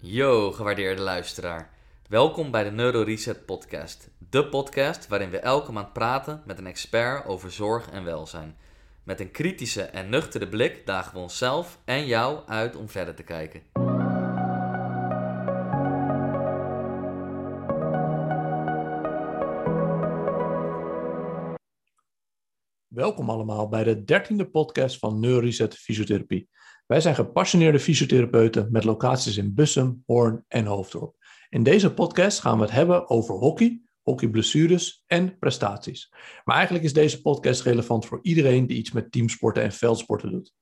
Yo, gewaardeerde luisteraar. Welkom bij de Neuro Reset Podcast. De podcast waarin we elke maand praten met een expert over zorg en welzijn. Met een kritische en nuchtere blik dagen we onszelf en jou uit om verder te kijken. Welkom allemaal bij de dertiende podcast van Neuroreset Fysiotherapie. Wij zijn gepassioneerde fysiotherapeuten met locaties in Bussum, Hoorn en Hoofddorp. In deze podcast gaan we het hebben over hockey, hockeyblessures en prestaties. Maar eigenlijk is deze podcast relevant voor iedereen die iets met teamsporten en veldsporten doet.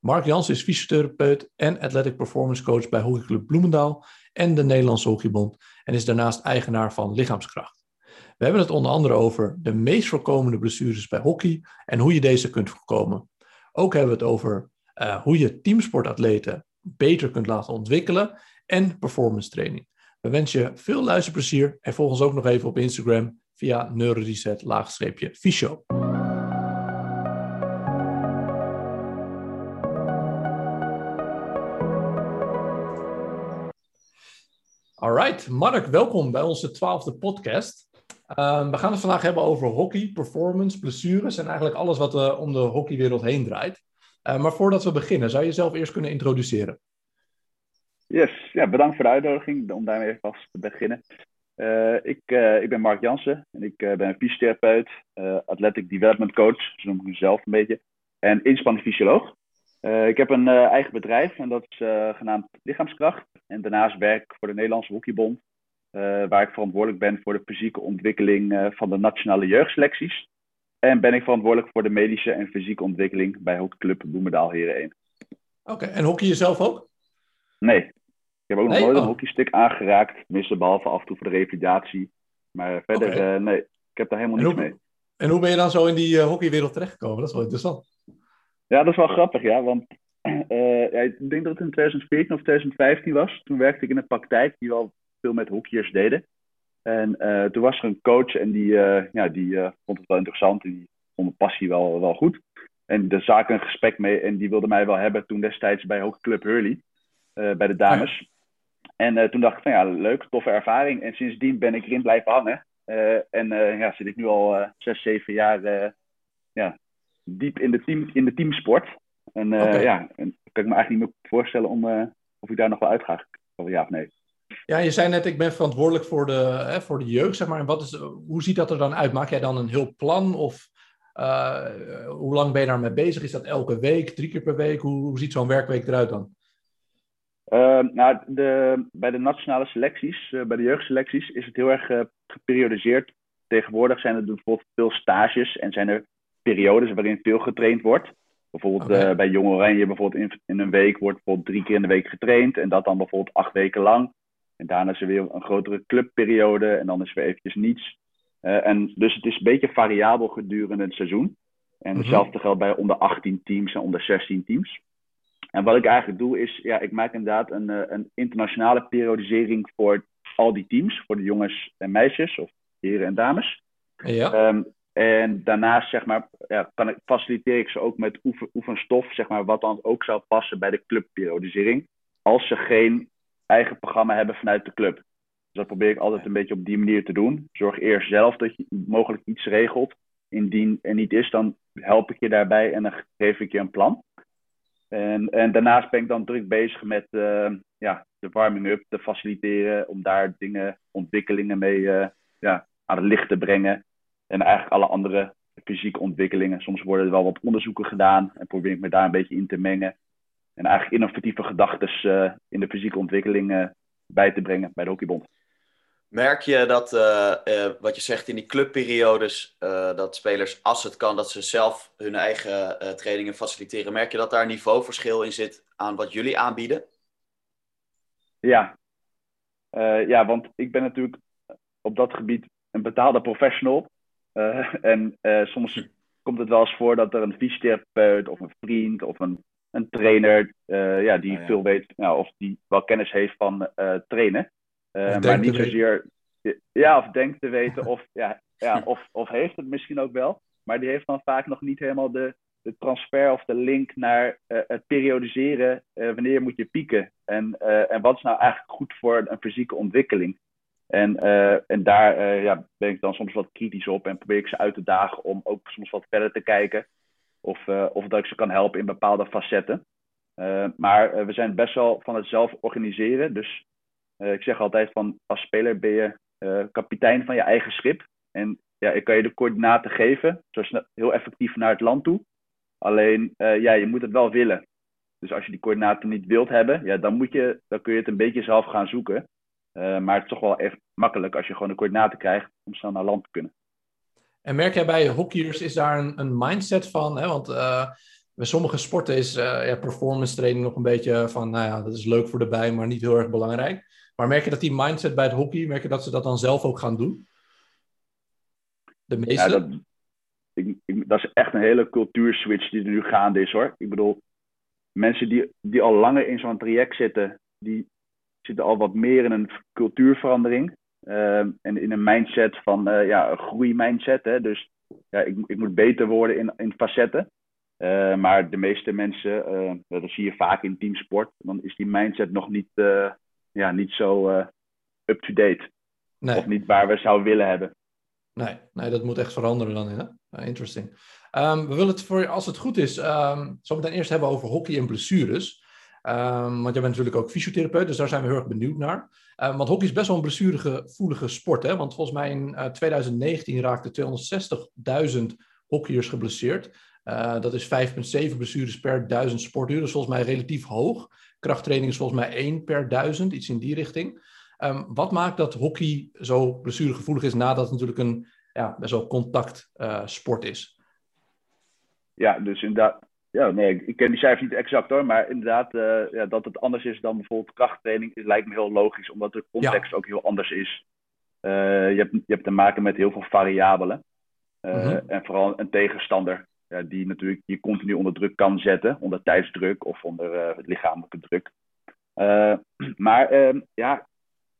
Mark Jans is fysiotherapeut en athletic performance coach bij Hockeyclub Bloemendaal en de Nederlandse Hockeybond en is daarnaast eigenaar van Lichaamskracht. We hebben het onder andere over de meest voorkomende blessures bij hockey en hoe je deze kunt voorkomen. Ook hebben we het over uh, hoe je teamsportatleten beter kunt laten ontwikkelen en performance training. We wensen je veel luisterplezier en volg ons ook nog even op Instagram via neuroreset laagstreepje fysio. Alright, Mark, welkom bij onze twaalfde podcast. Uh, we gaan het vandaag hebben over hockey, performance, blessures en eigenlijk alles wat uh, om de hockeywereld heen draait. Uh, maar voordat we beginnen, zou je jezelf eerst kunnen introduceren? Yes, ja, bedankt voor de uitnodiging om daarmee even vast te beginnen. Uh, ik, uh, ik ben Mark Jansen en ik ben een fysiotherapeut, athletic development coach, zo noem ik mezelf een beetje, en inspanningsfysioloog. ik heb een eigen bedrijf en dat is genaamd Lichaamskracht. En daarnaast werk ik voor de Nederlandse Hockeybond, waar ik verantwoordelijk ben voor de fysieke ontwikkeling van de nationale jeugdselecties. En ben ik verantwoordelijk voor de medische en fysieke ontwikkeling bij Hockeyclub Bloemendaal Heren 1. Oké, en hockey je zelf ook? Nee. Ik heb ook nog nooit een oh. hockeystick aangeraakt. Tenminste, behalve af en toe voor de revalidatie. Maar verder, okay. uh, nee. Ik heb daar helemaal niets mee. En hoe ben je dan zo in die uh, hockeywereld terechtgekomen? Dat is wel interessant. Ja, dat is wel grappig, ja. Want uh, ja, ik denk dat het in 2014 of 2015 was. Toen werkte ik in een praktijk die wel veel met hockeyers deden. En uh, toen was er een coach en die, uh, ja, die uh, vond het wel interessant. En die vond de passie wel, wel goed. En daar zaken een gesprek mee. En die wilde mij wel hebben toen destijds bij Hockeyclub Hurley. bij de dames. Ja. En toen dacht ik van ja, leuk, toffe ervaring. En sindsdien ben ik erin blijven hangen. en ja, zit ik nu al zes, zeven jaar ja, diep in de, team, in de teamsport. En okay. ja, en kan ik me eigenlijk niet meer voorstellen om, of ik daar nog wel uit ga. Ja of nee. Ja, je zei net, ik ben verantwoordelijk voor de, hè, voor de jeugd, zeg maar. En wat is, hoe ziet dat er dan uit? Maak jij dan een heel plan? Of uh, hoe lang ben je daarmee bezig? Is dat elke week, drie keer per week? Hoe, hoe ziet zo'n werkweek eruit dan? Uh, nou, de, bij de nationale selecties, uh, bij de jeugdselecties, is het heel erg geperiodiseerd. Tegenwoordig zijn er bijvoorbeeld veel stages en zijn er periodes waarin veel getraind wordt. Bijvoorbeeld okay. bij Jong Oranje, bijvoorbeeld in, in een week wordt bijvoorbeeld drie keer in de week getraind. En dat dan bijvoorbeeld acht weken lang. En daarna is er weer een grotere clubperiode en dan is er weer eventjes niets. Uh, en dus het is een beetje variabel gedurende het seizoen. En mhm. hetzelfde geldt bij onder 18 teams en onder 16 teams. En wat ik eigenlijk doe is, ja, ik maak inderdaad een, uh, een internationale periodisering voor al die teams. Voor de jongens en meisjes, of heren en dames. Ja. Um, en daarnaast, zeg maar, ja, kan ik, faciliteer ik ze ook met oefen, oefenstof, zeg maar, wat dan ook zou passen bij de clubperiodisering. Als ze geen eigen programma hebben vanuit de club. Dus dat probeer ik altijd een beetje op die manier te doen. Zorg eerst zelf dat je mogelijk iets regelt. Indien er niet is, dan help ik je daarbij en dan geef ik je een plan. En, en daarnaast ben ik dan druk bezig met uh, ja, de warming-up te faciliteren. Om daar dingen, ontwikkelingen mee uh, ja, aan het licht te brengen. En eigenlijk alle andere fysieke ontwikkelingen. Soms worden er wel wat onderzoeken gedaan. En probeer ik me daar een beetje in te mengen en eigenlijk innovatieve gedachten uh, in de fysieke ontwikkeling uh, bij te brengen bij de Hockeybond. Merk je dat, uh, wat je zegt in die clubperiodes, dat spelers, als het kan, dat ze zelf hun eigen trainingen faciliteren. Merk je dat daar een niveauverschil in zit aan wat jullie aanbieden? Ja, ja want ik ben natuurlijk op dat gebied een betaalde professional. en soms hm. komt het wel eens voor dat er een fysiotherapeut of een vriend of een een trainer uh, ja, die ah, ja. veel weet, nou, of die wel kennis heeft van uh, trainen. Uh, maar niet zozeer, ja, of denkt te weten, of, ja, ja, of, of heeft het misschien ook wel. Maar die heeft dan vaak nog niet helemaal de, de transfer of de link naar het periodiseren. wanneer moet je pieken? En, en wat is nou eigenlijk goed voor een fysieke ontwikkeling? En, en daar ja, ben ik dan soms wat kritisch op en probeer ik ze uit te dagen om ook soms wat verder te kijken. Of, of dat ik ze kan helpen in bepaalde facetten. maar we zijn best wel van het zelf organiseren. Dus ik zeg altijd van als speler ben je kapitein van je eigen schip. En ja, ik kan je de coördinaten geven, zo heel effectief naar het land toe. Alleen, ja, je moet het wel willen. Dus als je die coördinaten niet wilt hebben, ja, dan, moet je, dan kun je het een beetje zelf gaan zoeken. Maar het is toch wel echt makkelijk als je gewoon de coördinaten krijgt om snel naar land te kunnen. En merk jij bij hockeyers, is daar een, een mindset van? Hè? Want uh, bij sommige sporten is ja, performance training nog een beetje van, nou ja, dat is leuk voor de bij, maar niet heel erg belangrijk. Maar merk je dat die mindset bij het hockey, merk je dat ze dat dan zelf ook gaan doen? De meeste? Ja, dat, ik, dat is echt een hele cultuurswitch die er nu gaande is hoor. Ik bedoel, mensen die, die al langer in zo'n traject zitten, die zitten al wat meer in een cultuurverandering. Uh, en in een mindset van uh, ja, een groeimindset. Hè? Dus ja, ik, ik moet beter worden in, in facetten. Uh, maar de meeste mensen, dat zie je vaak in teamsport, dan is die mindset nog niet, ja, niet zo up-to-date. Nee. Of niet waar we zouden willen hebben. Nee, nee, dat moet echt veranderen dan. Hè? Interesting. Um, we willen het voor, als het goed is, um, zo meteen eerst hebben over hockey en blessures. Um, want jij bent natuurlijk ook fysiotherapeut, dus daar zijn we heel erg benieuwd naar. want hockey is best wel een blessuregevoelige sport. Hè? Want volgens mij in uh, 2019 raakten 260.000 hockeyers geblesseerd. Uh, dat is 5,7 blessures per duizend sporturen. Dat is volgens mij relatief hoog. Krachttraining is volgens mij 1 per duizend, iets in die richting. Um, wat maakt dat hockey zo blessuregevoelig is nadat het natuurlijk een ja, best wel contactsport uh, is? Ja, dus inderdaad. Ja, nee, ik ken die cijfers niet exact hoor, maar inderdaad uh, ja, dat het anders is dan bijvoorbeeld krachttraining lijkt me heel logisch, omdat de context ja. ook heel anders is. Uh, je, hebt, je hebt te maken met heel veel variabelen. Uh, mm -hmm. En vooral een tegenstander ja, die natuurlijk je continu onder druk kan zetten, onder tijdsdruk of onder lichamelijke druk. maar ehm, ja,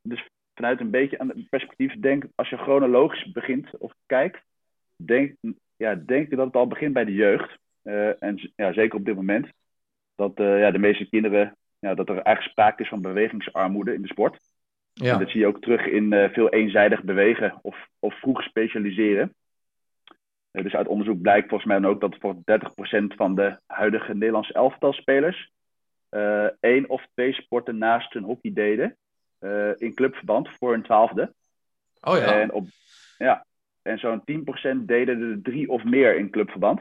dus vanuit een beetje aan het perspectief denk, als je chronologisch begint of kijkt, denk, ja, denk dat het al begint bij de jeugd. Uh, en ja, zeker op dit moment. Dat uh, ja, de meeste kinderen, ja, dat er eigenlijk sprake is van bewegingsarmoede in de sport. Ja. En dat zie je ook terug in uh, veel eenzijdig bewegen of, of vroeg specialiseren. dus uit onderzoek blijkt volgens mij dan ook dat voor 30% van de huidige Nederlandse elftalspelers één of twee sporten naast hun hockey deden uh, in clubverband voor een twaalfde. Oh ja. En, op, ja. en zo'n 10% deden er drie of meer in clubverband.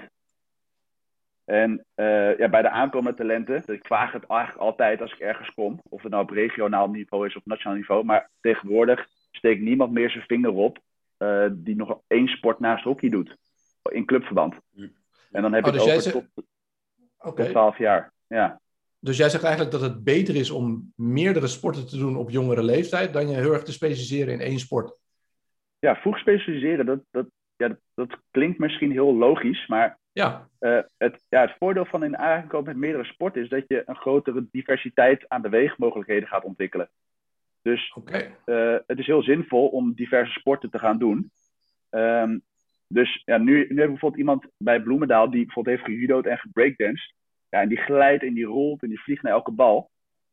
En uh, ja, bij de aankomende talenten, ik vraag het eigenlijk altijd als ik ergens kom, of het nou op regionaal niveau is of nationaal niveau, maar tegenwoordig steekt niemand meer zijn vinger op uh, die nog één sport naast hockey doet, in clubverband. En dan heb je oh, dus het over tot, okay. tot 12 jaar. Ja. Dus jij zegt eigenlijk dat het beter is om meerdere sporten te doen op jongere leeftijd dan je heel erg te specialiseren in één sport. Ja, vroeg specialiseren, dat, dat, ja, dat, dat klinkt misschien heel logisch, maar ja. Uh, het, ja, het voordeel van in aankoop met meerdere sporten is dat je een grotere diversiteit aan beweegmogelijkheden gaat ontwikkelen. Dus okay. uh, het is heel zinvol om diverse sporten te gaan doen. Um, dus ja, nu, nu hebben we bijvoorbeeld iemand bij Bloemendaal die bijvoorbeeld heeft gejudo'd en gebreakdanced. Ja, en die glijdt en die rolt en die vliegt naar elke bal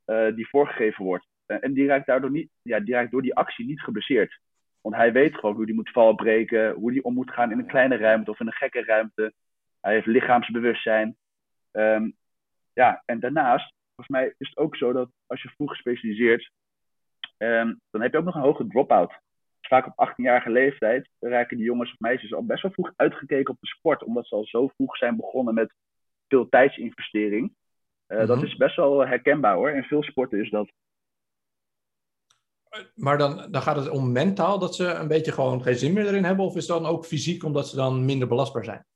uh, die voorgegeven wordt. En die raakt daardoor niet, ja, die raakt door die actie niet geblesseerd. Want hij weet gewoon hoe hij moet valbreken, hoe hij om moet gaan in een kleine ruimte of in een gekke ruimte. Hij heeft lichaamsbewustzijn. Um, ja, en daarnaast, volgens mij is het ook zo dat als je vroeg gespecialiseerd, um, dan heb je ook nog een hoge drop-out. Vaak op 18-jarige leeftijd raken die jongens of meisjes al best wel vroeg uitgekeken op de sport, omdat ze al zo vroeg zijn begonnen met veel tijdsinvestering. Uh, mm-hmm. Dat is best wel herkenbaar hoor. In veel sporten is dat. Maar dan, dan gaat het om mentaal dat ze een beetje gewoon geen zin meer erin hebben? Of is het dan ook fysiek omdat ze dan minder belastbaar zijn?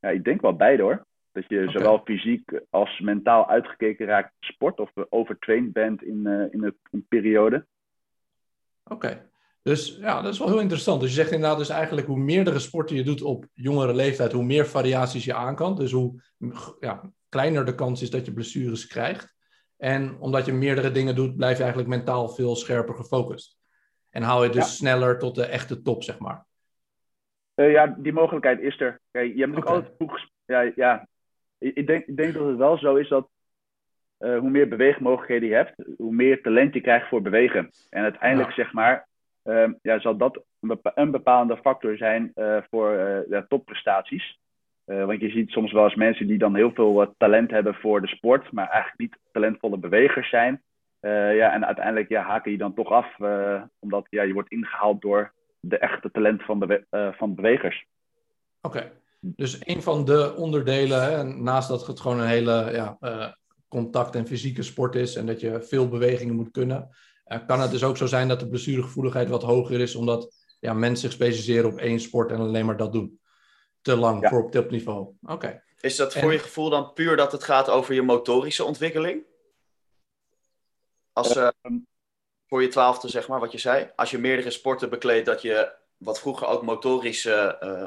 Ja, ik denk wel beide hoor. Dat je okay. zowel fysiek als mentaal uitgekeken raakt sport of overtraind bent in, uh, in een, periode. Oké. Dus ja, dat is wel heel interessant. Dus je zegt inderdaad dus eigenlijk hoe meerdere sporten je doet op jongere leeftijd, hoe meer variaties je aan kan. Dus hoe ja, kleiner de kans is dat je blessures krijgt. En omdat je meerdere dingen doet, blijf je eigenlijk mentaal veel scherper gefocust. En haal je dus ja. sneller tot de echte top, zeg maar. Uh, ja, die mogelijkheid is er. Kijk, je hebt natuurlijk okay. altijd ja, ja. Ik, denk, ik denk dat het wel zo is dat hoe meer beweegmogelijkheden je hebt, hoe meer talent je krijgt voor bewegen. En uiteindelijk, zeg maar, Ehm, ja, zal dat een bepalende factor zijn uh, voor topprestaties. Uh, want je ziet soms wel eens mensen die dan heel veel talent hebben voor de sport, maar eigenlijk niet talentvolle bewegers zijn. ja, en uiteindelijk ja, haken je dan toch af, omdat ja, je wordt ingehaald door de echte talent van, bewe van bewegers. Oké, dus een van de onderdelen, hè, naast dat het gewoon een hele ja, contact- en fysieke sport is en dat je veel bewegingen moet kunnen, kan het dus ook zo zijn dat de blessuregevoeligheid wat hoger is, omdat ja, mensen zich specialiseren op één sport en alleen maar dat doen. Te lang voor op topniveau. Oké. Is dat voor je gevoel dan puur dat het gaat over je motorische ontwikkeling? Als, uh, voor je twaalfde, zeg maar, wat je zei. Als je meerdere sporten bekleedt, dat je wat vroeger ook motorisch uh,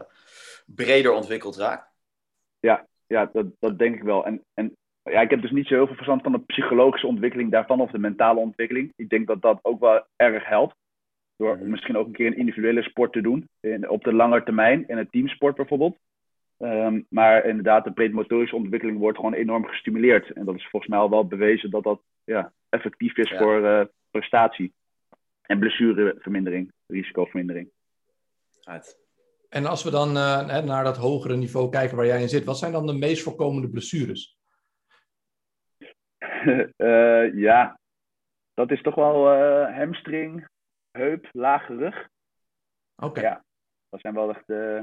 breder ontwikkeld raakt? Ja, ja dat, dat denk ik wel. En, en ja, ik heb dus niet zo heel veel verstand van de psychologische ontwikkeling daarvan of de mentale ontwikkeling. Ik denk dat dat ook wel erg helpt. Door mhm. misschien ook een keer een individuele sport te doen. In, op de lange termijn, in een teamsport bijvoorbeeld. Ehm, maar inderdaad, de breedmotorische ontwikkeling wordt gewoon enorm gestimuleerd. En dat is volgens mij al wel bewezen dat dat ja, effectief is voor uh, prestatie. En blessurevermindering, risicovermindering. Right. En als we dan uh, naar dat hogere niveau kijken waar jij in zit, wat zijn dan de meest voorkomende blessures? uh, ja, dat is toch wel uh, hamstring, heup, lage rug. Oké. Ja, dat zijn wel echt. Uh,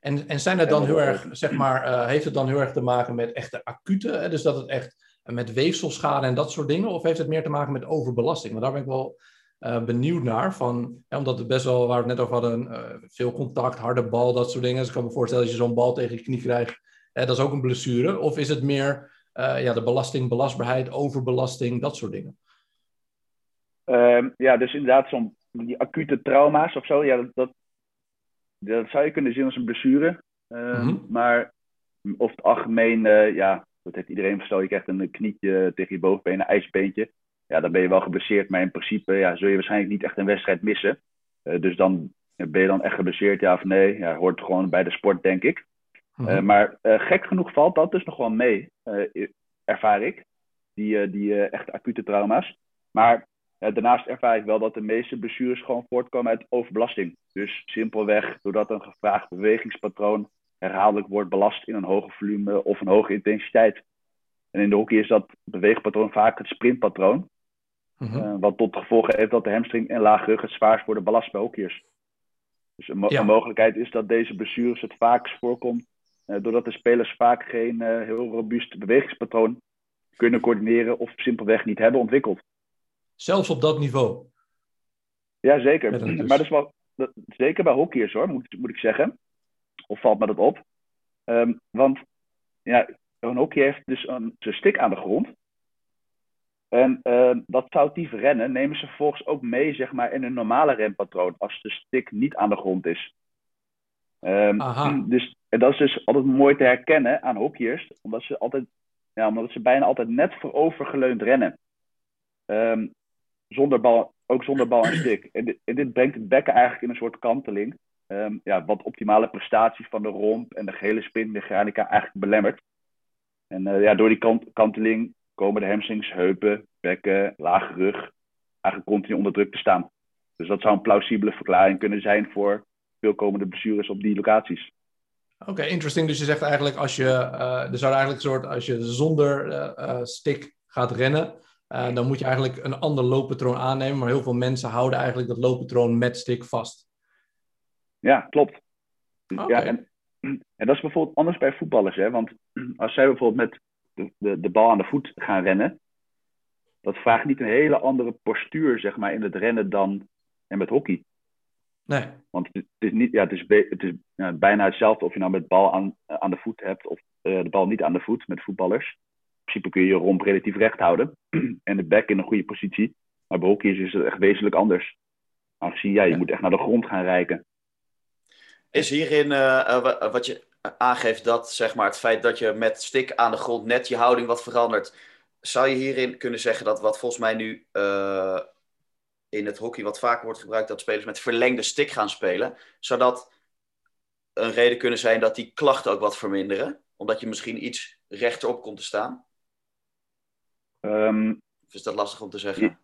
en, en zijn het dan heel erg, zeg maar, heeft het dan heel erg te maken met echte acute? Hè? Dus dat het echt met weefselschade en dat soort dingen? Of heeft het meer te maken met overbelasting? Want daar ben ik wel benieuwd naar. Van, omdat het best wel, waar we het net over hadden, veel contact, harde bal, dat soort dingen. Dus ik kan me voorstellen, als je zo'n bal tegen je knie krijgt, dat is ook een blessure. Of is het meer ja, de belasting, belastbaarheid, overbelasting, dat soort dingen. Uh, ja, dus inderdaad, zo'n die acute trauma's of zo, ja, dat, dat, dat zou je kunnen zien als een blessure. Uh, mm -hmm. Maar over het algemeen, uh, ja, dat heeft iedereen verstel. Je krijgt een knietje tegen je bovenbeen, een ijsbeentje. Ja, dan ben je wel geblesseerd, maar in principe ja, zul je waarschijnlijk niet echt een wedstrijd missen. Uh, dus dan ben je dan echt geblesseerd, ja of nee? Ja, hoort gewoon bij de sport, denk ik. Mm maar uh, gek genoeg valt dat dus nog wel mee, ervaar ik. Die, die echt acute trauma's. Maar daarnaast ervaar ik wel dat de meeste blessures gewoon voortkomen uit overbelasting. Dus simpelweg doordat een gevraagd bewegingspatroon herhaaldelijk wordt belast in een hoge volume of een hoge intensiteit. En in de hockey is dat beweegpatroon vaak het sprintpatroon. Mm -hmm. wat tot gevolg heeft dat de hamstring en laag rug het zwaarst worden belast bij hockeyers. Dus een, mo ja. een mogelijkheid is dat deze blessures het vaakst voorkomt uh, doordat de spelers vaak geen uh, heel robuust bewegingspatroon kunnen coördineren of simpelweg niet hebben ontwikkeld. Zelfs op dat niveau? Ja, zeker. Maar dat is wel, dat, zeker bij hockeyers hoor, moet, moet ik zeggen. Of valt me dat op? Um, want ja, een hockey heeft dus een, een stick aan de grond. En uh, dat foutief rennen nemen ze vervolgens ook mee zeg maar, in een normale rempatroon als de stick niet aan de grond is. Um, dus en dat is dus altijd mooi te herkennen aan hockeyers, omdat ze, altijd, ja, omdat ze bijna altijd net voorovergeleund rennen. Um, zonder bal, ook zonder bal en stick. En dit, en brengt het bekken eigenlijk in een soort kanteling. Um, ja, wat optimale prestaties van de romp en de gehele spinmechanica eigenlijk belemmert. En uh, ja, door die kant, kanteling komen de hamstrings, heupen, bekken, lage rug eigenlijk continu onder druk te staan. Dus dat zou een plausibele verklaring kunnen zijn voor veel komende blessures op die locaties. Oké, interesting. Dus je zegt eigenlijk als je, uh, er zou eigenlijk een soort, als je zonder uh, stick gaat rennen, uh, dan moet je eigenlijk een ander looppatroon aannemen. Maar heel veel mensen houden eigenlijk dat looppatroon met stick vast. Ja, klopt. Okay. Ja, en, en dat is bijvoorbeeld anders bij voetballers. Hè? Want als zij bijvoorbeeld met de, de, de bal aan de voet gaan rennen, dat vraagt niet een hele andere postuur zeg maar, in het rennen dan en met hockey. Nee. Want het, is, niet, ja, het is, het is ja, bijna hetzelfde of je nou met bal aan, aan de voet hebt of uh, de bal niet aan de voet met voetballers. In principe kun je je romp relatief recht houden en de back in een goede positie. Maar bij hockey is het echt wezenlijk anders. Aangezien ja, je ja. moet echt naar de grond gaan reiken. Is hierin uh, wat je aangeeft dat zeg maar, het feit dat je met stick aan de grond net je houding wat verandert. Zou je hierin kunnen zeggen dat wat volgens mij nu uh, in het hockey wat vaker wordt gebruikt, dat spelers met verlengde stick gaan spelen. Zou dat een reden kunnen zijn dat die klachten ook wat verminderen? Omdat je misschien iets rechterop komt te staan? Ehm, of is dat lastig om te zeggen?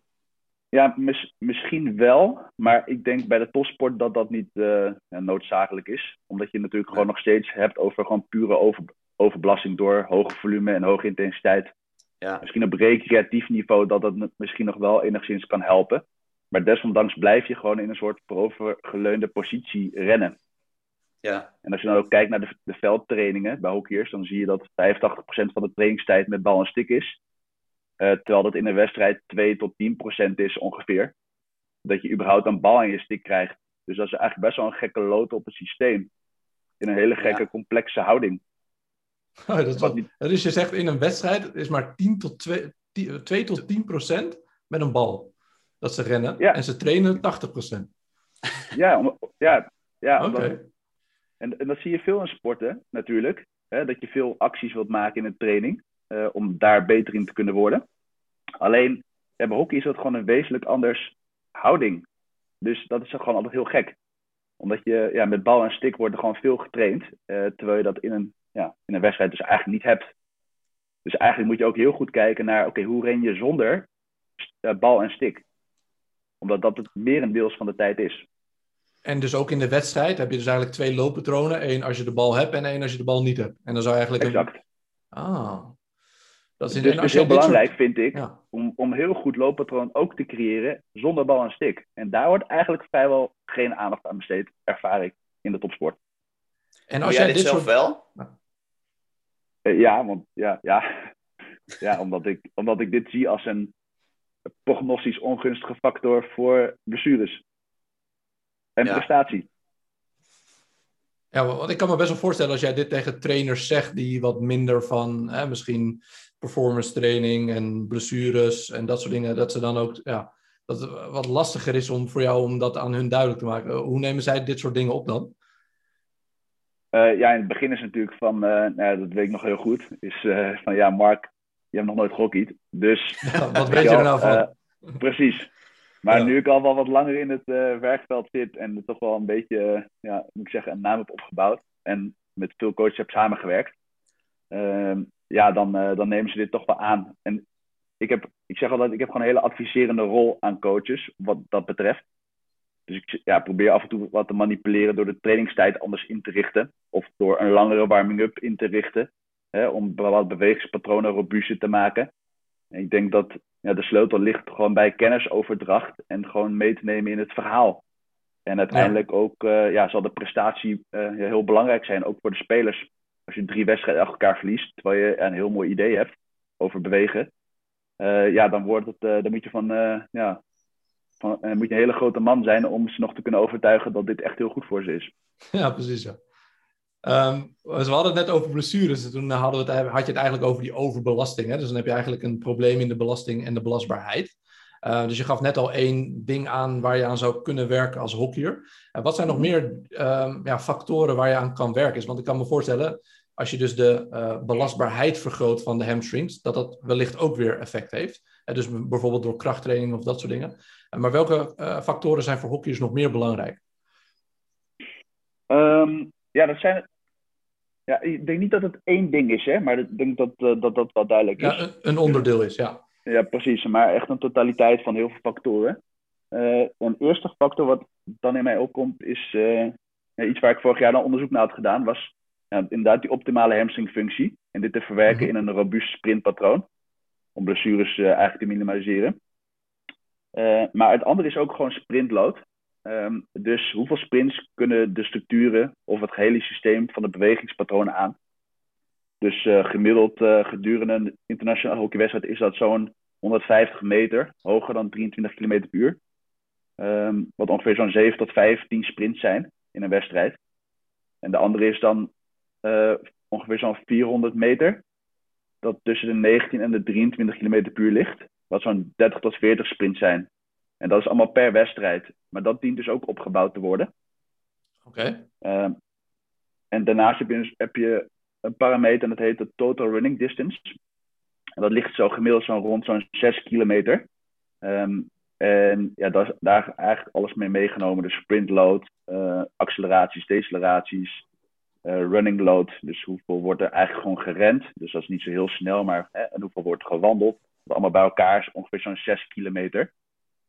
Ja, mis, misschien wel. Maar ik denk bij de topsport dat dat niet uh, noodzakelijk is. Omdat je natuurlijk gewoon nog steeds hebt over gewoon pure over, overbelasting door hoge volume en hoge intensiteit. Ja. Misschien op recreatief niveau dat dat misschien nog wel enigszins kan helpen. Maar desondanks blijf je gewoon in een soort voorovergeleunde positie rennen. Ja. En als je dan ook kijkt naar de, de veldtrainingen bij hockeyers, dan zie je dat 85% van de trainingstijd met bal en stick is. Uh, terwijl dat in een wedstrijd 2 tot 10% is ongeveer. Dat je überhaupt een bal in je stick krijgt. Dus dat is eigenlijk best wel een gekke lood op het systeem. In een hele gekke, complexe houding. Oh, dat is wat, dus je zegt in een wedstrijd is maar 10 tot 2, 2 tot 10 procent met een bal. Dat ze rennen. Ja. En ze trainen 80 procent. Ja, om, ja, ja okay. en, en, dat zie je veel in sporten natuurlijk. Hè, dat je veel acties wilt maken in een training. Uh, om daar beter in te kunnen worden. Alleen, ja, bij hockey is dat gewoon een wezenlijk anders houding. Dus dat is gewoon altijd heel gek. Omdat je ja, met bal en stick wordt er gewoon veel getraind. Uh, terwijl je dat in een ja, in een wedstrijd dus eigenlijk niet hebt. Dus eigenlijk moet je ook heel goed kijken naar, oké, hoe ren je zonder uh, bal en stick? Omdat dat het merendeels van de tijd is. En dus ook in de wedstrijd heb je dus eigenlijk twee looppatronen. Eén als je de bal hebt en één als je de bal niet hebt. En dan zou eigenlijk... Exact. Een... Ah. Dat is, dus, dus heel belangrijk, vind ik, om, om heel goed looppatroon ook te creëren zonder bal en stick. En daar wordt eigenlijk vrijwel geen aandacht aan besteed, ervaar ik, in de topsport. En als jij, dit, zelf soort... wel? Eh, ja, want ja, ja. ja omdat, ik, omdat ik dit zie als een prognostisch ongunstige factor voor blessures en prestatie. Ja, want ik kan me best wel voorstellen als jij dit tegen trainers zegt die wat minder van hè, misschien performance training en blessures en dat soort dingen, dat ze dan ook ja, dat het wat lastiger is om voor jou om dat aan hun duidelijk te maken. Hoe nemen zij dit soort dingen op dan? Uh, ja, in het begin is natuurlijk van, uh, nou, dat weet ik nog heel goed, is uh, van ja, Mark, je hebt nog nooit gehockeyd. Dus. Ja, wat weet je er nou van? precies. Maar ja. nu ik al wel wat langer in het werkveld zit en er toch wel een beetje, ja, moet ik zeggen, een naam heb opgebouwd en met veel coaches heb samengewerkt, ehm, ja, dan, dan nemen ze dit toch wel aan. En ik, heb, ik zeg altijd, ik heb gewoon een hele adviserende rol aan coaches wat dat betreft. Dus ik ja, probeer af en toe wat te manipuleren door de trainingstijd anders in te richten. Of door een langere warming-up in te richten. Hè, om wat bewegingspatronen robuuster te maken. Ik denk dat ja, de sleutel ligt gewoon bij kennisoverdracht. En gewoon mee te nemen in het verhaal. En uiteindelijk ook uh, ja, zal de prestatie uh, heel belangrijk zijn, ook voor de spelers. Als je drie wedstrijden achter elkaar verliest, terwijl je een heel mooi idee hebt over bewegen. Uh, ja, dan, wordt het, dan moet je van ja, van, moet je een hele grote man zijn om ze nog te kunnen overtuigen dat dit echt heel goed voor ze is. Ja, precies. Ja. Um, we hadden het net over blessures. Toen hadden we het, had je het eigenlijk over die overbelasting. Hè? Dus dan heb je eigenlijk een probleem in de belasting en de belastbaarheid. Uh, dus je gaf net al één ding aan waar je aan zou kunnen werken als hockeyer. Wat zijn nog meer um, ja, factoren waar je aan kan werken? Want ik kan me voorstellen, als je dus de uh, belastbaarheid vergroot van de hamstrings, dat dat wellicht ook weer effect heeft. Uh, dus bijvoorbeeld door krachttraining of dat soort dingen. Maar welke factoren zijn voor hockeyers nog meer belangrijk? Um, ja, dat zijn. Ja, ik denk niet dat het één ding is, hè, maar ik denk dat uh, dat, dat wel duidelijk is. Ja, een onderdeel is, ja. Ja, precies. Maar echt een totaliteit van heel veel factoren. Uh, een eerste factor wat dan in mij opkomt is ja, iets waar ik vorig jaar dan onderzoek naar had gedaan, was inderdaad die optimale hamstringfunctie. En dit te verwerken mm -hmm. in een robuust sprintpatroon. Om blessures eigenlijk te minimaliseren. Maar het andere is ook gewoon sprintload. Um, dus hoeveel sprints kunnen de structuren of het gehele systeem van de bewegingspatronen aan? Dus uh, gemiddeld uh, gedurende een internationale hockeywedstrijd is dat zo'n 150 meter, hoger dan 23 km per uur. Um, wat ongeveer zo'n 7 tot 15 sprints zijn in een wedstrijd. En de andere is dan ongeveer zo'n 400 meter, dat tussen de 19 en de 23 km per uur ligt wat zo'n 30 tot 40 sprints zijn. En dat is allemaal per wedstrijd. Maar dat dient dus ook opgebouwd te worden. Oké. Okay. Uh, en daarnaast heb je, dus, heb je een parameter en dat heet de total running distance. En dat ligt zo gemiddeld zo rond zo'n 6 kilometer. Um, en ja, daar is daar eigenlijk alles mee meegenomen. Dus sprint load, uh, acceleraties, deceleraties, running load, dus hoeveel wordt er eigenlijk gewoon gerend. Dus dat is niet zo heel snel, maar en hoeveel wordt gewandeld. Dat allemaal bij elkaar is ongeveer zo'n 6 kilometer.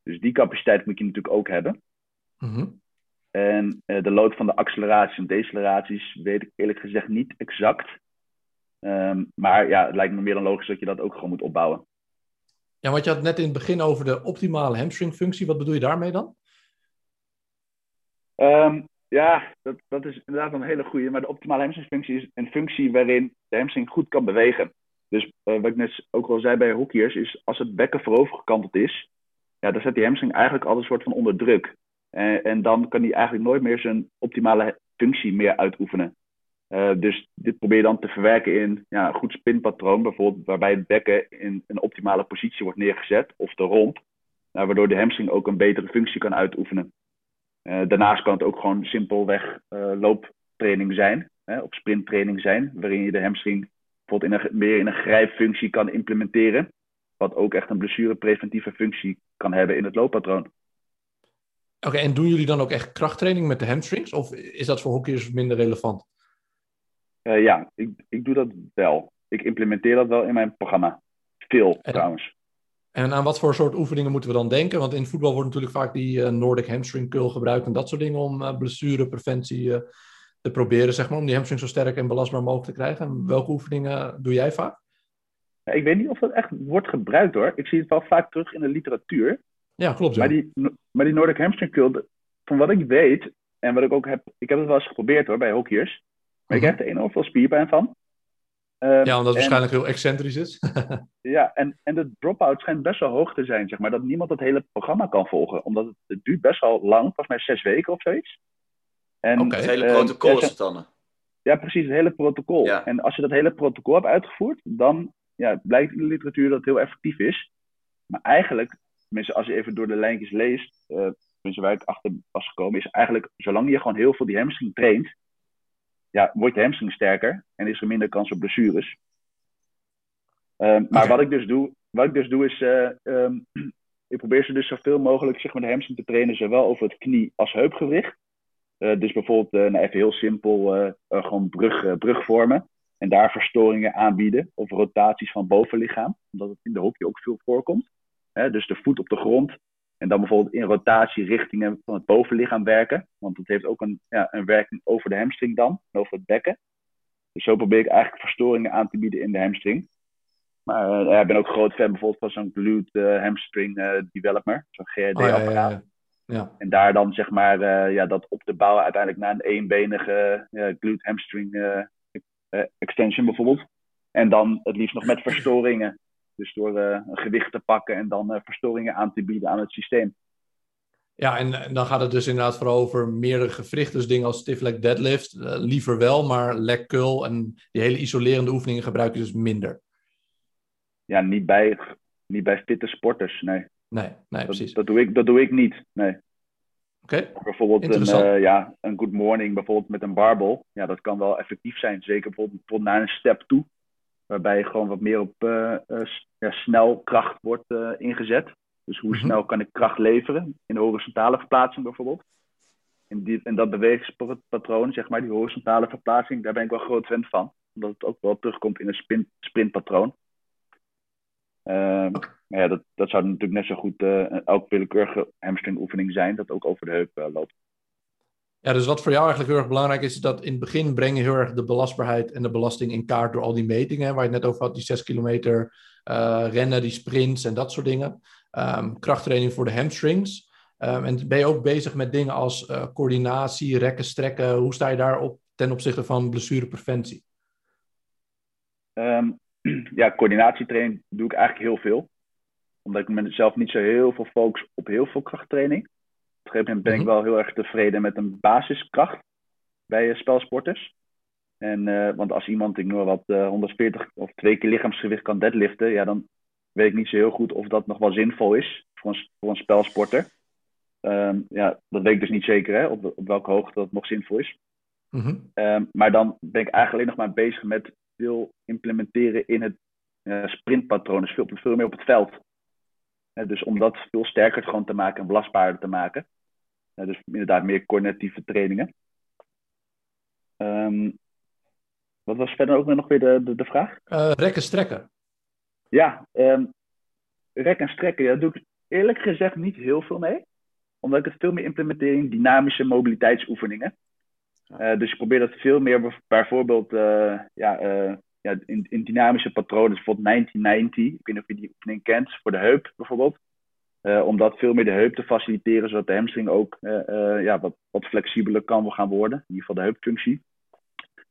Dus die capaciteit moet je natuurlijk ook hebben. Mhm. En de load van de acceleraties en deceleraties weet ik eerlijk gezegd niet exact. Ehm, maar ja, het lijkt me meer dan logisch dat je dat ook gewoon moet opbouwen. Ja, want je had net in het begin over de optimale hamstringfunctie. Wat bedoel je daarmee dan? Um, ja, dat, dat is inderdaad een hele goede. Maar de optimale hamstringfunctie is een functie waarin de hamstring goed kan bewegen. Dus uh, wat ik net ook al zei bij hockeyers, is als het bekken voorover gekanteld is, ja, dan zet die hamstring eigenlijk al een soort van onder druk. En, dan kan hij eigenlijk nooit meer zijn optimale functie meer uitoefenen. Uh, dus dit probeer je dan te verwerken in ja, een goed spinpatroon, bijvoorbeeld waarbij het bekken in een optimale positie wordt neergezet, of de romp, nou, waardoor de hamstring ook een betere functie kan uitoefenen. Uh, daarnaast kan het ook gewoon simpelweg uh, looptraining zijn, hè, of sprinttraining zijn, waarin je de hamstring bijvoorbeeld in een, meer in een grijpfunctie kan implementeren, wat ook echt een blessurepreventieve functie kan hebben in het looppatroon. Oké, en doen jullie dan ook echt krachttraining met de hamstrings, of is dat voor hockeyers minder relevant? Uh, ja, ik, ik doe dat wel. Ik implementeer dat wel in mijn programma. Veel en, trouwens. En aan wat voor soort oefeningen moeten we dan denken? Want in voetbal wordt natuurlijk vaak die uh, Nordic hamstring curl gebruikt en dat soort dingen om uh, blessurepreventie te proberen, zeg maar, om die hamstring zo sterk en belastbaar mogelijk te krijgen. En welke oefeningen doe jij vaak? Ja, ik weet niet of dat echt wordt gebruikt hoor. Ik zie het wel vaak terug in de literatuur. Ja, klopt. Ja. Maar, die, maar die Nordic hamstring curl, van wat ik weet en wat ik ook heb, ik heb het wel eens geprobeerd hoor bij hockeyers. Maar ik heb er enorm veel spierpijn van. Um, ja, omdat het en, waarschijnlijk heel excentrisch is. ja, en, en de drop-out schijnt best wel hoog te zijn, zeg maar. Dat niemand het hele programma kan volgen. Omdat het, het duurt best wel lang, volgens mij zes weken of zoiets. En, okay. Het hele protocol uh, is het dan? Ja, precies, het hele protocol. Ja. En als je dat hele protocol hebt uitgevoerd, dan ja, blijkt in de literatuur dat het heel effectief is. Maar eigenlijk, tenminste als je even door de lijntjes leest, uh, tenminste waar ik achter was gekomen, is eigenlijk zolang je gewoon heel veel die hamstring traint, ja, wordt je hamstring sterker en is er minder kans op blessures. Um, maar wat ik dus doe, wat ik dus doe is, uh, um, ik probeer ze dus zoveel mogelijk zeg maar, de hamstring te trainen, zowel over het knie als heupgewicht. Uh, dus bijvoorbeeld, uh, nou even heel simpel, gewoon brug, brug vormen. En daar verstoringen aanbieden of rotaties van bovenlichaam, omdat het in de hockey ook veel voorkomt. dus de voet op de grond en dan bijvoorbeeld in rotatierichtingen van het bovenlichaam werken. Want het heeft ook een, ja, een werking over de hamstring dan, over het bekken. Dus zo probeer ik eigenlijk verstoringen aan te bieden in de hamstring. Maar uh, ja, ik ben ook groot fan bijvoorbeeld van zo'n glute uh, hamstring uh, developer, zo'n GRD-apparaat. Oh, ja, ja, ja. En daar dan zeg maar ja, dat op te bouwen uiteindelijk naar een eenbenige glute hamstring extension bijvoorbeeld. En dan het liefst nog met verstoringen. Dus door uh, een gewicht te pakken en dan uh, verstoringen aan te bieden aan het systeem. Ja, en dan gaat het dus inderdaad vooral over meerdere gewrichten. Dus dingen als stiff leg deadlift, uh, liever wel, maar leg curl en die hele isolerende oefeningen gebruik je dus minder. Ja, niet bij, niet bij fitte sporters, nee. Nee, nee precies. Dat, dat, doe, ik, dat doe ik niet, nee. Okay. Bijvoorbeeld een, ja, een good morning, bijvoorbeeld met een barbel. Ja, dat kan wel effectief zijn. Zeker bijvoorbeeld, naar een step toe waarbij je gewoon wat meer op uh, uh, ja, snel kracht wordt ingezet. Dus hoe Mhm. snel kan ik kracht leveren in de horizontale verplaatsing bijvoorbeeld. En, die, en dat bewegingspatroon, zeg maar, die horizontale verplaatsing, daar ben ik wel groot fan van. Omdat het ook wel terugkomt in een sprint, sprintpatroon. Maar ja, dat, dat zou natuurlijk net zo goed elke willekeurige hamstringoefening zijn, dat ook over de heup loopt. Ja, dus wat voor jou eigenlijk heel erg belangrijk is, is dat in het begin breng je heel erg de belastbaarheid en de belasting in kaart door al die metingen, waar je het net over had, die 6 kilometer uh, rennen, die sprints en dat soort dingen. Um, krachttraining voor de hamstrings. Um, en ben je ook bezig met dingen als uh, coördinatie, rekken, strekken. Hoe sta je daarop ten opzichte van blessurepreventie? Um, ja, coördinatietraining doe ik eigenlijk heel veel. Omdat ik mezelf niet zo heel veel focus op heel veel krachttraining. Op een gegeven moment ben ik wel heel erg tevreden met een basiskracht bij uh, spelsporters. En, uh, want als iemand, ik noem wat, uh, 140 of twee keer lichaamsgewicht kan deadliften, ja, dan weet ik niet zo heel goed of dat nog wel zinvol is voor een, voor een spelsporter. Um, ja, dat weet ik dus niet zeker, hè, op, op welke hoogte dat nog zinvol is. Mm-hmm. Um, maar dan ben ik eigenlijk alleen nog maar bezig met veel implementeren in het sprintpatroon. Dus veel, veel meer op het veld. Uh, dus om dat veel sterker gewoon te maken en belastbaarder te maken. Uh, dus inderdaad meer coördinatieve trainingen. Um, wat was verder ook nog weer de, de, de vraag? Rekken, strekken. Ja, um, rek en strekken, daar doe ik eerlijk gezegd niet heel veel mee. Omdat ik het veel meer implementeer in dynamische mobiliteitsoefeningen. Uh, dus ik probeer dat veel meer bijvoorbeeld uh, ja, ja, in, in dynamische patronen. Dus bijvoorbeeld 1990, ik weet niet of je die oefening kent, voor de heup bijvoorbeeld. om dat veel meer de heup te faciliteren, zodat de hamstring ook ja, wat, wat flexibeler kan gaan worden. In ieder geval de heupfunctie.